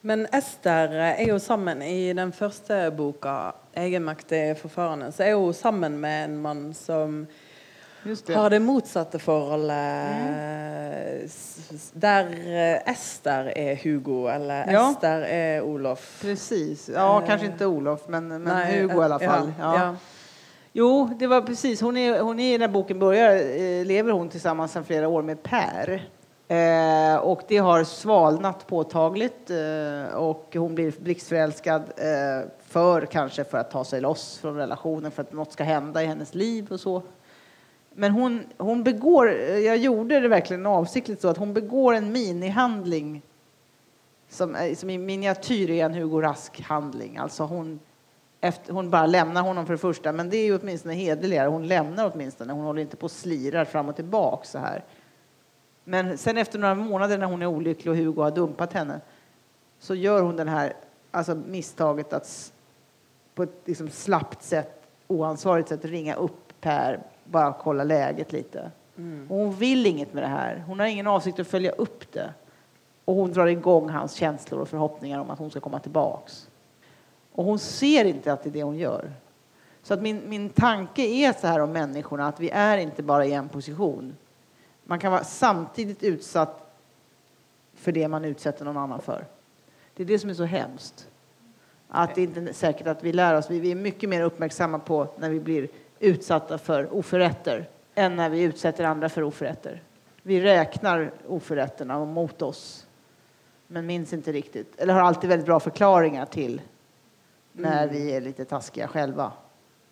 Men Ester er jo sammen i den første boka, 'Egenmektig forfarende', så er hun sammen med en mann som det. har det motsatte forholdet. s- s- Der eh, Ester er Hugo, eller Ja. Ester er Olof. Precis. Ja, Eh, kanske inte Olof, men, men Nej, Hugo i alla fall. Ja. ja. Jo, det var precis. Hon är, hon är när boken börjar, eh, lever hon tillsammans sedan flera år med Per. Eh, och det har svalnat påtagligt eh, och hon blir blixtförälskad eh, för kanske för att ta sig loss från relationen, för att något ska hända i hennes liv och så. Men hon, hon begår, jag gjorde det verkligen avsiktligt så att hon begår en minihandling som, eh, som i miniatyr är en Hugo Rask-handling. Alltså hon, efter, hon bara lämnar honom för det första, men det är ju åtminstone hederligare. Hon lämnar åtminstone, hon håller inte på och slirar fram och tillbaka så här. Men sen efter några månader när hon är olycklig och Hugo har dumpat henne så gör hon den här alltså misstaget att på ett liksom slappt sätt, oansvarigt sätt ringa upp Per, bara kolla läget lite. Och hon vill inget med det här. Hon har ingen avsikt att följa upp det. Och hon drar igång hans känslor och förhoppningar om att hon ska komma tillbaks. Och hon ser inte att det är det hon gör. Så att min, min tanke är så här om människorna, att vi är inte bara i en position. Man kan vara samtidigt utsatt för det man utsätter någon annan för. Det är det som är så hemskt. Att det inte är säkert att vi lär oss. Vi vi är mycket mer uppmärksamma på när vi blir utsatta för oförrätter än när vi utsätter andra för oförrätter. Vi räknar oförrätterna mot oss, men minns inte riktigt. Eller har alltid väldigt bra förklaringar till när Mm. vi är lite taskiga själva.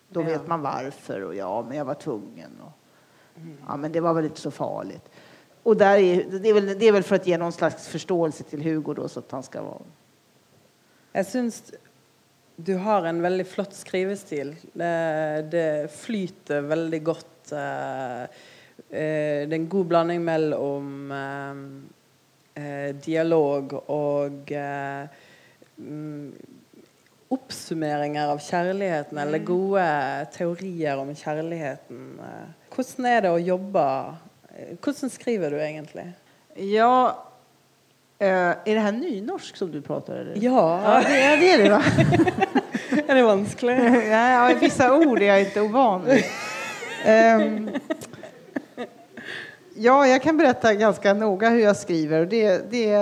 Då Ja. vet man varför och ja, men jag var tvungen. Och, Mm. Ja, men det var väl inte så farligt. Och där är, det, är väl, det är väl för att ge någon slags förståelse till Hugo då, så att han ska vara... Jeg syns du har en veldig flott skrivestil. Det, det flyter veldig godt. eh, eh, Det er en god blanding mellom eh, eh, dialog og eh, mm, oppsummeringer av kjærligheten, eller gode teorier om kjærligheten. eh. Hvordan er det å jobbe eh, Hvordan skriver du egentlig? Ja, eh, är det här nynorsk som du pratar? Eller? Ja, Ja, det är det, är det va? *laughs* er det vanskelig? Nej, *laughs* ja, vissa ord är jag inte ovan vid. Ehm, ja, jag kan berätta ganska noga hur jag skriver. Och Det, det,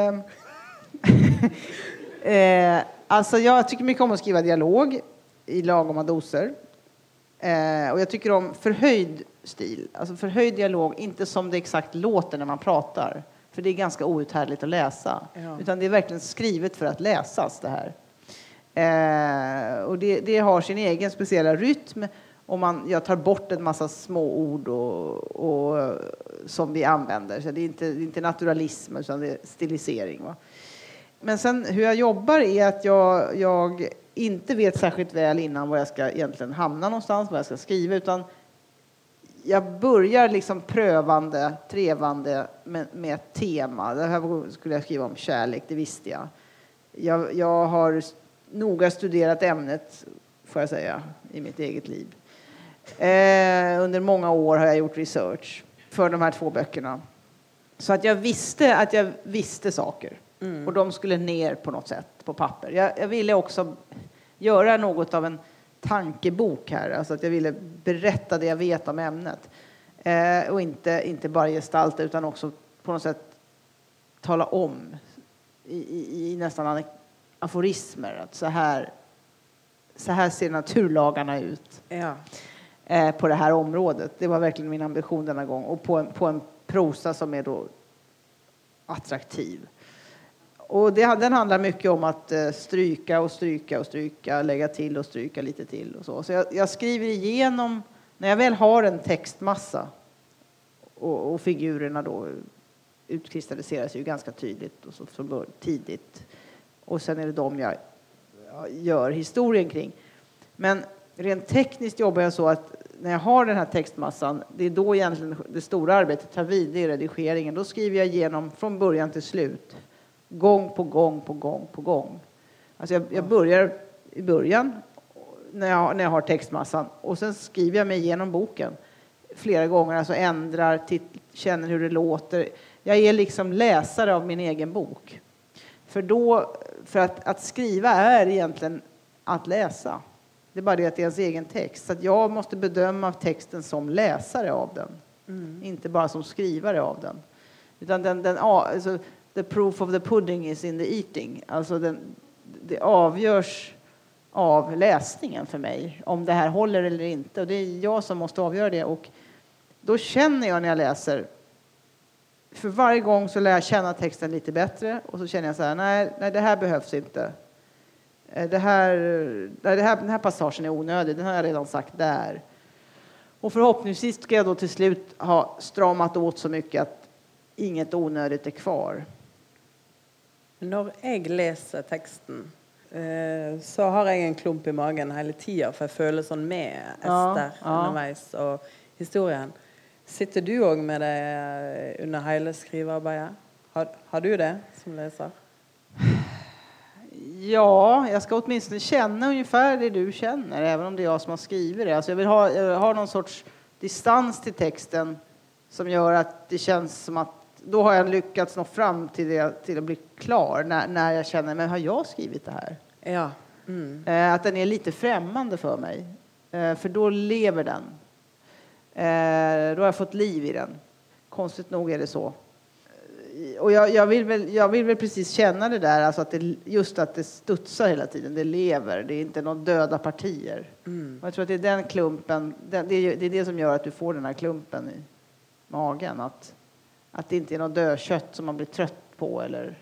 *laughs* eh, alltså jag tycker mycket om att skriva dialog i lagoma doser. Eh, och jag tycker om förhöjd stil, alltså förhöjd dialog, inte som det exakt låter när man pratar. För det är ganska outhärdligt att läsa. Ja. Utan det är verkligen skrivet för att läsas det här. Eh, och det, det har sin egen speciella rytm. Och man, jag tar bort en massa små ord och, och, som vi använder. Så det är inte, det är inte naturalism, utan det är stilisering. Va? Men sen hur jag jobbar är att jag, jag inte vet särskilt väl innan var jag ska egentligen hamna någonstans, vad jag ska skriva, utan jag börjar liksom prövande, trevande med, med ett tema. Det här skulle jag skriva om kärlek, det visste jag. Jag, jag har noga studerat ämnet, får jag säga, i mitt eget liv. Eh, under många år har jag gjort research för de här två böckerna. Så att jag visste att jag visste saker. Och de skulle ner på något sätt på papper. Jag, jag ville också göra något av en tankebok här. Alltså att jag ville berätta det jag vet om ämnet. Eh, och inte, inte bara gestalta utan också på något sätt tala om i, i, i nästan aforismer att så här, så här ser naturlagarna ut Ja. eh, på det här området. Det var verkligen min ambition denna gång. Och på en, på en prosa som är då attraktiv. Och det, den handlar mycket om att eh, stryka och stryka och stryka, lägga till och stryka lite till och så. Så jag, jag skriver igenom, när jag väl har en textmassa och, och figurerna då utkristalliseras ju ganska tydligt och så från tidigt. Och sen är det dem jag gör historien kring. Men rent tekniskt jobbar jag så att när jag har den här textmassan, det är då egentligen det stora arbetet tar vid, det är redigeringen. Då skriver jag igenom från början till slut, gång på gång på gång på gång. Alltså jag, jag börjar i början när jag, när jag har textmassan och sen skriver jag mig igenom boken flera gånger, alltså ändrar, titt, känner hur det låter. Jag är liksom läsare av min egen bok. För, då, för att, att skriva är egentligen att läsa. Det är bara det att det är ens egen text. Så jag måste bedöma texten som läsare av den. Inte bara som skrivare av den. Utan den, den, alltså, the proof of the pudding is in the eating. Alltså den, det avgörs av läsningen för mig, om det här håller eller inte. Och det är jag som måste avgöra det. Och då känner jag när jag läser, för varje gång så lär jag känna texten lite bättre och så känner jag så här, nej, nej det här behövs inte. Eh, det här, nej, det här, den här passagen är onödig, den har jag redan sagt där. Och förhoppningsvis ska jag då till slut ha stramat åt så mycket att inget onödigt är kvar. Når jeg leser teksten, eh, så har jeg en klump i magen hele tida, for jeg føler sånn med Ja, Ester ja. underveis og historien. Sitter du òg med det under hele skrivearbeidet? Har, har du det som leser? *sighs* Ja, jag ska åtminstone känna ungefär det du känner, även om det är jag som har skrivit det. Alltså jag vill ha, jag vill ha någon sorts distans till texten som gör att det känns som att då har jag lyckats nå fram till, det, till att bli klar när, när jag känner, men har jag skrivit det här? Ja. Mm. Eh, att den är lite främmande för mig. Eh, för då lever den. Eh, då har jag fått liv i den. Konstigt nog är det så. och jag, jag, vill väl, jag vill väl precis känna det där, alltså att det, just att det studsar hela tiden, det lever, det är inte några döda partier. Mm. Och jag tror att det är den klumpen, det, det, är, det är det som gör att du får den här klumpen i magen, att, att det inte är något dödkött som man blir trött på eller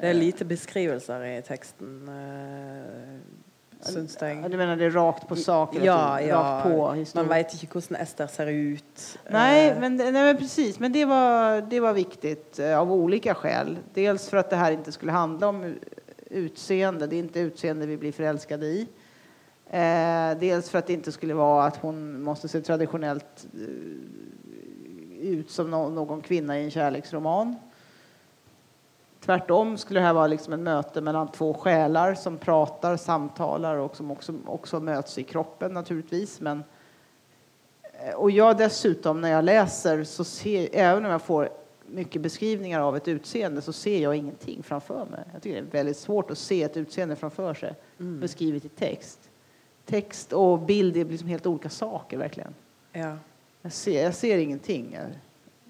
Det är lite beskrivelser i texten, eh, syns Du menar det är rakt på sak? Ja, ja. På Man vet inte hur Ester ser ut. Nej, Eh, men, nej, men precis. Men det var, det var viktigt eh, av olika skäl. Dels för att det här inte skulle handla om utseende. Det är inte utseende vi blir förälskade i. Eh, dels för att det inte skulle vara att hon måste se traditionellt ut som nå- någon kvinna i en kärleksroman. Tvärtom skulle det här vara liksom ett möte mellan två själar som pratar, samtalar och som också, också möts i kroppen naturligtvis. Men Eh, och jag dessutom, när jag läser, så ser, även om jag får mycket beskrivningar av ett utseende, så ser jag ingenting framför mig. Jag tycker det är väldigt svårt att se ett utseende framför sig, beskrivet i text. Text och bild är liksom helt olika saker, verkligen. Ja. Jag ser, jag ser ingenting.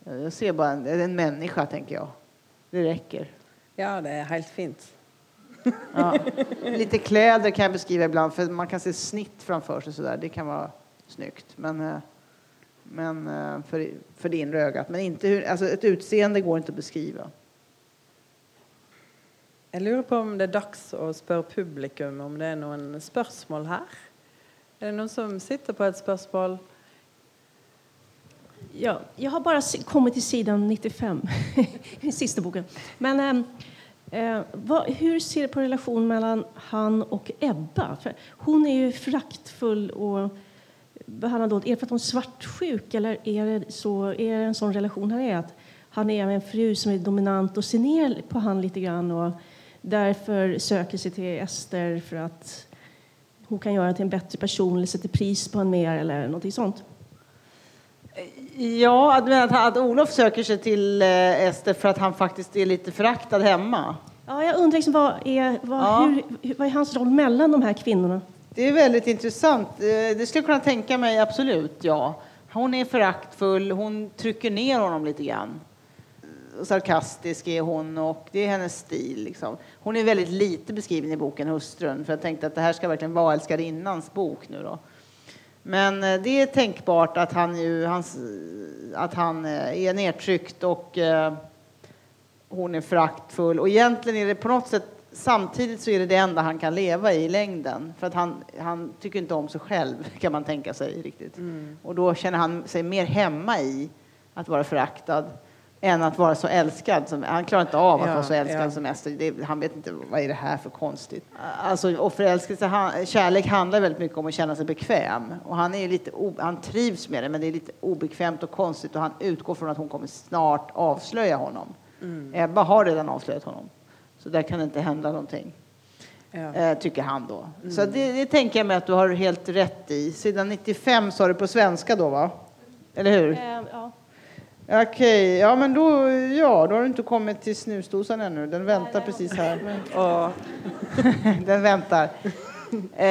Jag, jag ser bara en, en människa, tänker jag. Det räcker. ja, det är helt fint. Ja. *laughs* Lite kläder kan jag beskriva ibland, för man kan se snitt framför sig sådär. Det kan vara snyggt. Men, eh, men eh, för, för det inre ögat. Men inte hur, alltså ett utseende går inte att beskriva. Jag lurer på om det är dags att spørre publikum om det är noen spørsmål her. Er det noen som sitter på ett spørsmål? Ja, jag har bara kommit till sidan 95, *laughs* i sista boken. Men ehm, eh, vad, hur ser du på relationen mellan han och Ebba? För hon är ju fraktfull och behandlad. Är det för att hon är svartsjuk eller är det, så, är det en sån relation han är? Att han är en fru som är dominant och ser ner på han lite grann och därför söker sig till Ester för att hon kan göra till en bättre person eller sätter pris på honom mer eller någonting sånt. Ja, att, att, att Olof söker sig till eh, Ester för att han faktiskt är lite föraktad hemma. Ja, jag undrar liksom vad, är, vad, Ja. hur, hur, vad är hans roll mellan de här kvinnorna? Det är väldigt intressant. Eh, Det skulle jag kunna tänka mig, absolut. ja. Hon är föraktfull, hon trycker ner honom lite grann. Sarkastisk är hon och det är hennes stil. Liksom. Hon är väldigt lite beskriven i boken Hustrun för jag tänkte att det här ska verkligen vara älskarinnans bok nu då. Men eh, det är tänkbart att han, ju, hans, att han eh, är nedtryckt och eh, hon är föraktfull. Och egentligen är det på något sätt samtidigt så är det det enda han kan leva i i längden. För att han, han tycker inte om sig själv *laughs* kan man tänka sig riktigt. Och då känner han sig mer hemma i att vara föraktad än att vara så älskad. Som, han klarar inte av att Ja, vara så älskad ja. som Ester. Det, han vet inte vad är det här för konstigt. Alltså, och förälskelse, han, kärlek handlar väldigt mycket om att känna sig bekväm. Och han, är lite, o- han trivs med det, men det är lite obekvämt och konstigt. Och han utgår från att hon kommer snart avslöja honom. Ebba har redan avslöjat honom. Så där kan det inte hända någonting. Ja. Eh, tycker han då. Så det, det tänker jag mig att du har helt rätt i. Sidan 95 sa du på svenska då, va? Eller hur? Eh, ja. Okej, ja men då, ja, då har du inte kommit till snusdosan ännu. Den väntar precis här. *laughs* Den väntar. Eh,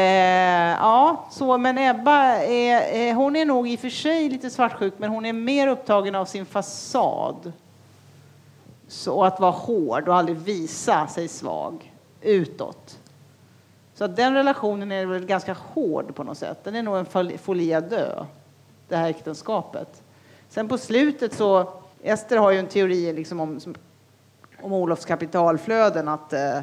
ja, så, men Ebba är, eh, hon är nog i och för sig lite svartsjuk, men hon är mer upptagen av sin fasad. Så att vara hård och aldrig visa sig svag utåt. Så att den relationen är väl ganska hård på något sätt. Den är nog en fol- folie à dö, det här äktenskapet. Sen på slutet så, Ester har ju en teori liksom om, om Olofs kapitalflöden, att eh,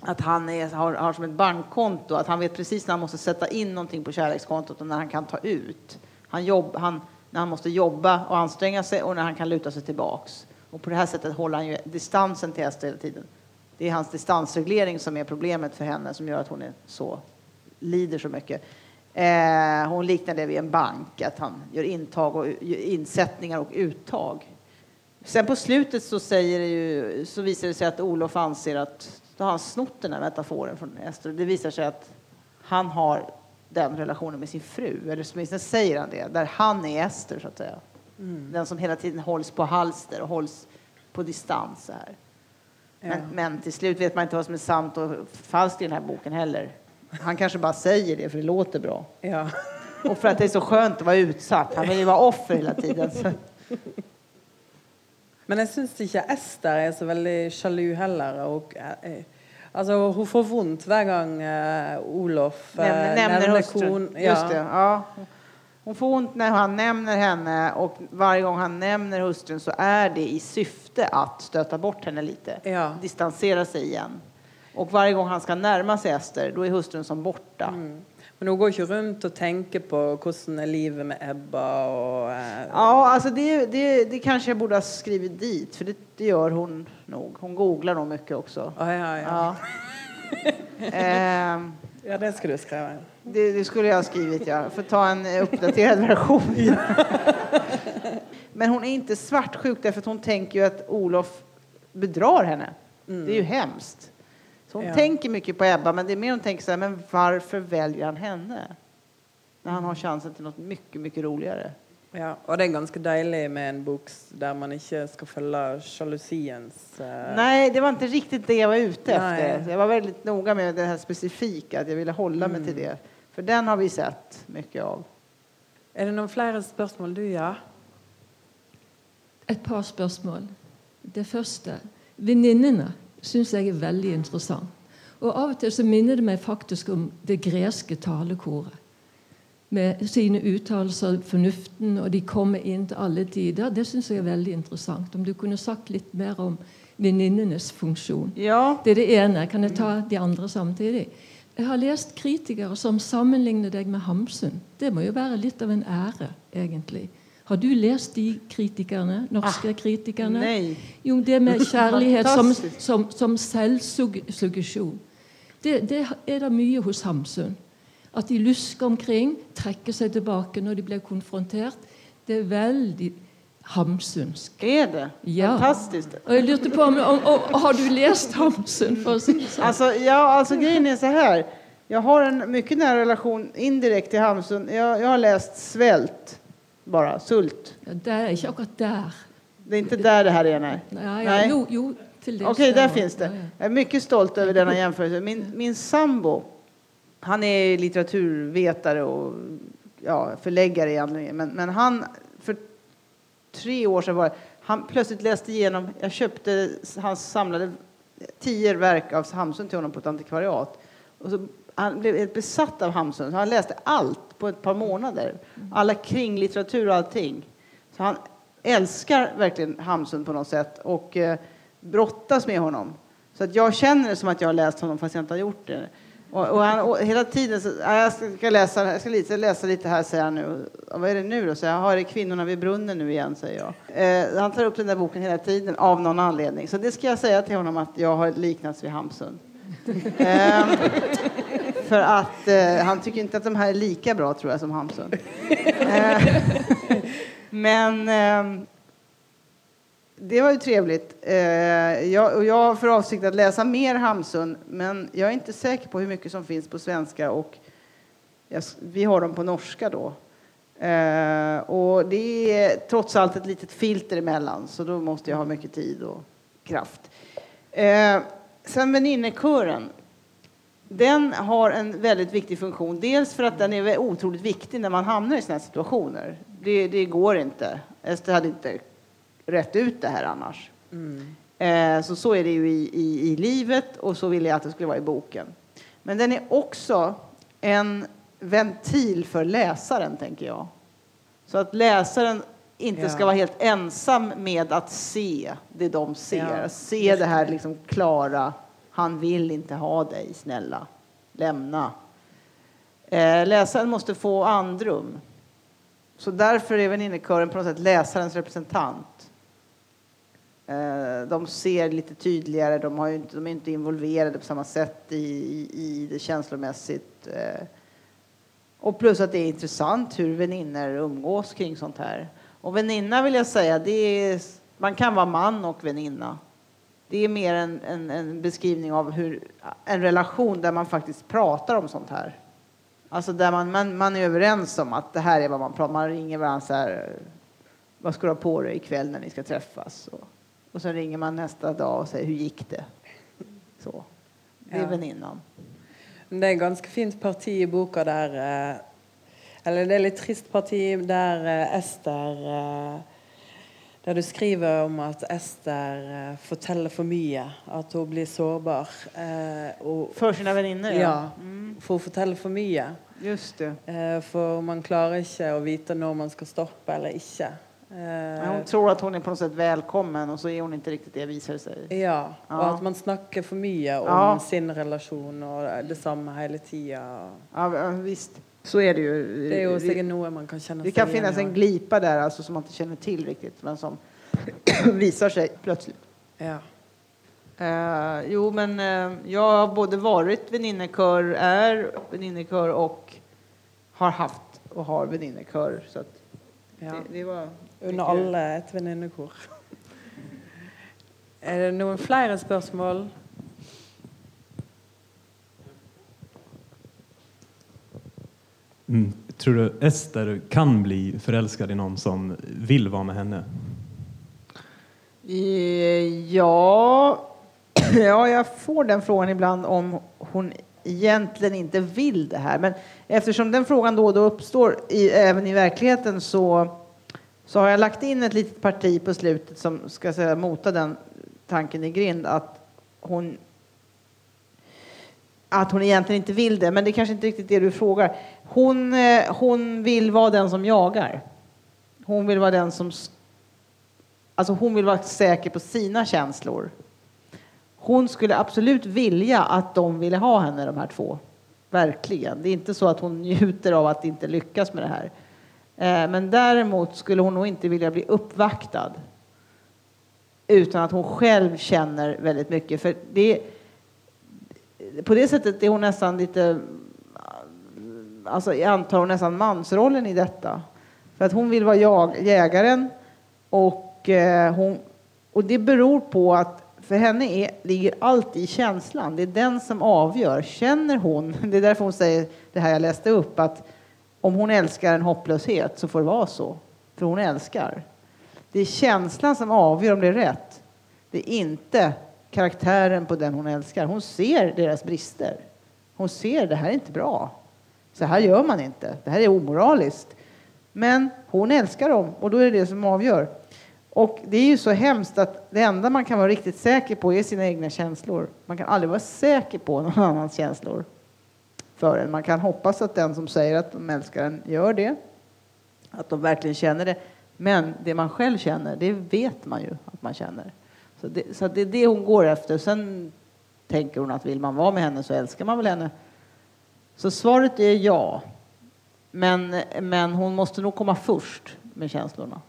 att han är, har, har som ett bankkonto, att han vet precis när han måste sätta in någonting på kärlekskontot och när han kan ta ut. Han jobb, han, när han måste jobba och anstränga sig och när han kan luta sig tillbaks. Och på det här sättet håller han ju distansen till Ester hela tiden. Det är hans distansreglering som är problemet för henne som gör att hon är så, lider så mycket. Eh, hon liknar det vid en bank, att han gör intag och insättningar och uttag. Sen på slutet så, säger ju, så visar det sig att Olof anser att då har han snott den här metaforen från Ester. Det visar sig att han har den relationen med sin fru, eller åtminstone säger han det, där han är Ester så att säga. Den som hela tiden hålls på halster och hålls på distans här. Men, Ja. men till slut vet man inte vad som är sant och falskt i den här boken heller. Han kanske bara säger det för det låter bra. ja. Och för att det är så skönt att vara utsatt. Han vill ju vara offer hela tiden. Så. Men jeg syns ikke Ester er så veldig sjalu heller. Og, eh, altså, hun får vondt hver gang eh, Olof eh, Nämner, nämner nevner kon. Just det, ja. Hon får ont när han nämner henne och varje gång han nämner hustrun så är det i syfte att stöta bort henne lite. Ja. Distansera sig igen. Och varje gång han ska närma sig Ester, då är hustrun som borta. Mm. Men hun går ikke rundt og tenker på hvordan er livet med Ebba og eh, Ja, alltså det, det, det kanske jag borde ha skrivit dit, för det, det gör hon nog. Hon googlar nog mycket också. Å, ja, ja. Ja. *laughs* Ehm, ja, det skal du skrive. Det, det skulle jag ha skrivit, ja. För ta en eh, uppdaterad version. *laughs* Men hon är inte svartsjuk därför att hon tänker ju att Olof bedrar henne. Det är ju hemskt. Så hon Ja. tänker mycket på Ebba, men det är mer hon tänker så här, men varför väljer han henne? När han har chansen till något mycket, mycket roligare. Ja, og det er ganske deilig med en bok der man ikke skal følge sjalusiens eh, Nej, det var inte riktigt det jag var ute Nej. efter. Jag var väldigt noga med det här specifika, att jag ville hålla mig till det. För den har vi sett mycket av. Er det noen flere spørsmål du, ja? Et par spørsmål. Det første Venninnene syns jeg er veldig interessant. Og Av og til så minner det meg faktisk om det greske talekoret. Med sine uttalelser, fornuften, og de kommer inn til alle tider. Det syns jeg er veldig interessant. Om du kunne sagt litt mer om venninnenes funksjon. Ja, Det er det ene. Kan jeg ta de andre samtidig? Jeg har lest kritikere som sammenligner deg med Hamsun. Det må jo være litt av en ære, egentlig. Har du lest de kritikerne? Norske kritikerne? nej. Jo, det med *laughs* kjærlighet som, som, som selvsuggesjon. Det, det er det mye hos Hamsun. At de lusker omkring, trekker seg tilbake når de blir konfrontert. Det er veldig hamsunsk. Är det? Ja. Fantastiskt. Og jeg lurte på om, om, om Har du lest Hamsun? Alltså, ja, alltså grejen är så här. Jag har en mycket nära relation indirekt till Hamsun. Jag, jag har läst Svält, bara. Sult. Ja, det er ikke akkurat der. Det är inte där det här är, nej. Ja, ja, Nej. Jo, jo, til dels Okej, där var- finns det. Ja, ja. Jag är mycket stolt över denna jämförelse. Min, min sambo, han är litteraturvetare och ja, förläggare egentligen. Men, men han, för tre år sedan var det, han plötsligt läste igenom, jag köpte hans samlade tio verk av Hamsun till honom på ett antikvariat. Och så, han blev helt besatt av Hamsun, så han läste allt på ett par månader. Alla kringlitteratur och allting. Så han älskar verkligen Hamsun på något sätt och eh, brottas med honom. Så att jag känner det som att jag har läst honom fast jag inte har gjort det. Och, och han, och hela tiden så, "Ja, jag ska, läsa, jag ska lite, läsa lite här, säger han nu. Och vad är det nu då? Så jag har det Kvinnorna vid brunnen nu igen, säger jag. Eh, han tar upp den där boken hela tiden av någon anledning. Så det ska jag säga till honom att jag har liknats vid Hamsun. *laughs* Ehm, för att eh, han tycker inte att de här är lika bra tror jag som Hamsun. *laughs* Eh, men ehm, det var ju trevligt. Eh, jag, och jag har för avsikt att läsa mer Hamsun, men jag är inte säker på hur mycket som finns på svenska och jag, vi har dem på norska då. Eh, och det är trots allt ett litet filter emellan, så då måste jag ha mycket tid och kraft. Eh, sen väninnekören. Den har en väldigt viktig funktion. Dels för att den är otroligt viktig när man hamnar i sådana här situationer. Det, det går inte. Ester hade inte rätt ut det här annars. Eh, så så är det ju i, i, i livet och så ville jag att det skulle vara i boken. Men den är också en ventil för läsaren, tänker jag. Så att läsaren inte Ja. ska vara helt ensam med att se det de ser. Ja, se det här liksom klara, han vill inte ha dig, snälla, lämna. Eh, läsaren måste få andrum. Så därför är väninnekören på något sätt läsarens representant. Eh, de ser lite tydligare, de, har ju inte, de är inte involverade på samma sätt i, i, i det känslomässigt. Eh, och plus att det är intressant hur väninnor umgås kring sånt här. Och väninna vill jag säga, det är, man kan vara man och väninna. Det är mer en, en, en beskrivning av hur, en relation där man faktiskt pratar om sånt här. Alltså där man, man, man är överens om att det här är vad man pratar Man ringer varandra så här. Vad ska du ha på dig ikväll när ni ska träffas? Och, och så ringer man nästa dag och säger hur gick det? Så. Det är Ja. väninnan. Det et ganske fint parti i boka der eh, Eller det er litt trist parti der eh, Ester eh, Der du skriver om at Ester eh, forteller for mye, at hun blir sårbar. Eh, og, För sina väninnor? ja, for hun forteller for mye. Just det. Eh, for man klarer ikke å vite når man skal stoppe eller ikke. Men Eh, hon tror att hon är på något sätt välkommen och så är hon inte riktigt det visar sig. ja, Ja. at man snakker for mye om Ja. sin relasjon og det samme hele tida. Ja, ja, visst. Så är det ju. Det sikkert noe man kan kjenne Det kan finnas en glipa där alltså, som man inte känner till riktigt men som *clears throat* visar sig plötsligt. Ja. Eh, jo, men eh, jag har både varit väninnekör, är väninnekör och har haft och har väninnekör. Så att ja. det, det var Under alle et venninnekor. Er det noen flere spørsmål? Mm. Tror du Ester kan bli förälskad i någon som vill vara med henne? Eh, ja, *clears throat* ja, jag får den frågan ibland om hon egentligen inte vill det här. Men eftersom den frågan då och då uppstår i, även i verkligheten så, så har jag lagt in ett litet parti på slutet som ska säga, mota den tanken i grind att hon att hon egentligen inte vill det, men det är kanske inte riktigt det du frågar. Hon, eh, hon vill vara den som jagar. Hon vill vara den som Alltså hon vill vara säker på sina känslor. Hon skulle absolut vilja att de ville ha henne, de här två. Verkligen. Det är inte så att hon *laughs* njuter av att inte lyckas med det här. Eh, men däremot skulle hon nog inte vilja bli uppvaktad. Utan att hon själv känner väldigt mycket. För det, på det sättet är hon nästan lite, alltså jag antar hon nästan mansrollen i detta. För att hon vill vara jag, jägaren och, eh, hon, och det beror på att för henne är, ligger allt i känslan. Det är den som avgör. Känner hon, *laughs* det är därför hon säger det här jag läste upp, att om hon älskar en hopplöshet så får det vara så. För hon älskar. Det är känslan som avgör om det är rätt. Det är inte karaktären på den hon älskar. Hon ser deras brister. Hon ser det här är inte bra. Så här gör man inte. Det här är omoraliskt. Men hon älskar dem och då är det det som avgör. Och det är ju så hemskt att det enda man kan vara riktigt säker på är sina egna känslor. Man kan aldrig vara säker på någon annans känslor förrän. Man kan hoppas att den som säger att de älskar en gör det. Att de verkligen känner det. Men det man själv känner, det vet man ju att man känner. Så det, så det är det hon går efter. Sen tänker hon att vill man vara med henne så älskar man väl henne. Så svaret är ja. Men, men hon måste nog komma först med känslorna.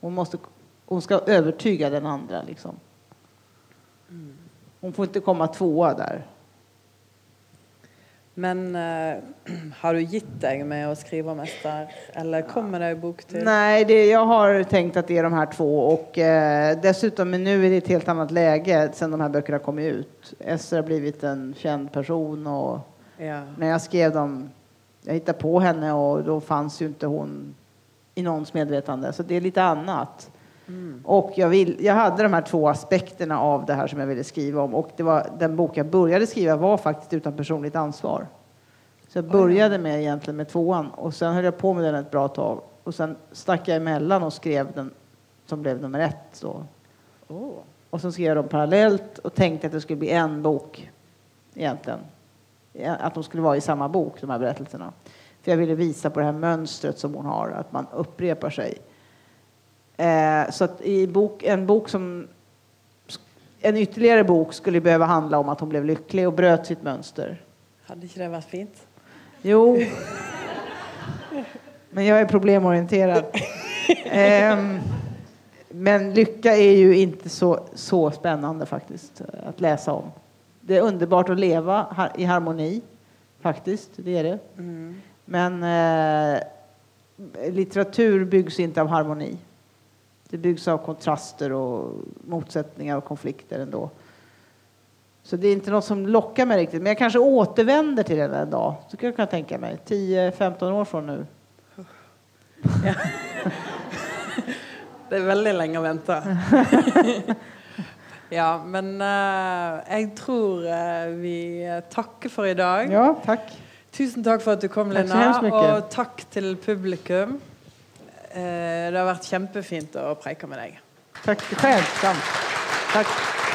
Hon, måste, hon ska övertyga den andra. Liksom. Hon får inte komma tvåa där. Men eh, *clears throat* har du gitt deg med å skrive om Ester, eller kommer det bok til? Nej, det, jag har tänkt att det är de här två. Och eh, dessutom, men nu är det ett helt annat läge sen de här böckerna kom ut. Esther har blivit en känd person och Ja. när jag skrev dem, jag hittade på henne och då fanns ju inte hon i någons medvetande. Så det är lite annat. Och jag, vill, jag hade de här två aspekterna av det här som jag ville skriva om. Och det var, den bok jag började skriva var faktiskt utan personligt ansvar. Så jag började med egentligen med tvåan och sen höll jag på med den ett bra tag. Och sen stack jag emellan och skrev den som blev nummer ett. Då. Och sen skrev jag dem parallellt och tänkte att det skulle bli en bok egentligen. Att de skulle vara i samma bok, de här berättelserna. För jag ville visa på det här mönstret som hon har, att man upprepar sig. Eh, så att i bok, en bok som en ytterligare bok skulle behöva handla om att hon blev lycklig och bröt sitt mönster. Hadde ikke det vært fint? Jo. Men jag är problemorienterad. Ehm, men lycka är ju inte så, så spännande faktiskt att läsa om. Det är underbart att leva i harmoni, faktiskt. Det är det. Men eh, litteratur byggs inte av harmoni. Det byggs av kontraster och motsättningar och konflikter ändå. Så det är inte något som lockar mig riktigt. Men jag kanske återvänder till den en dag. Så kan jag tänka mig. 10-15 år från nu. *laughs* Det er veldig lenge å vente. *laughs* ja, men eh, jeg tror eh, vi takker for i dag. Ja, tack. Tusen takk for at du kom, Takk så Lina. hemskt mycket. Og takk til publikum. Eh, det har vært kjempefint å preike med deg. Tack, skämtsamt. Tack.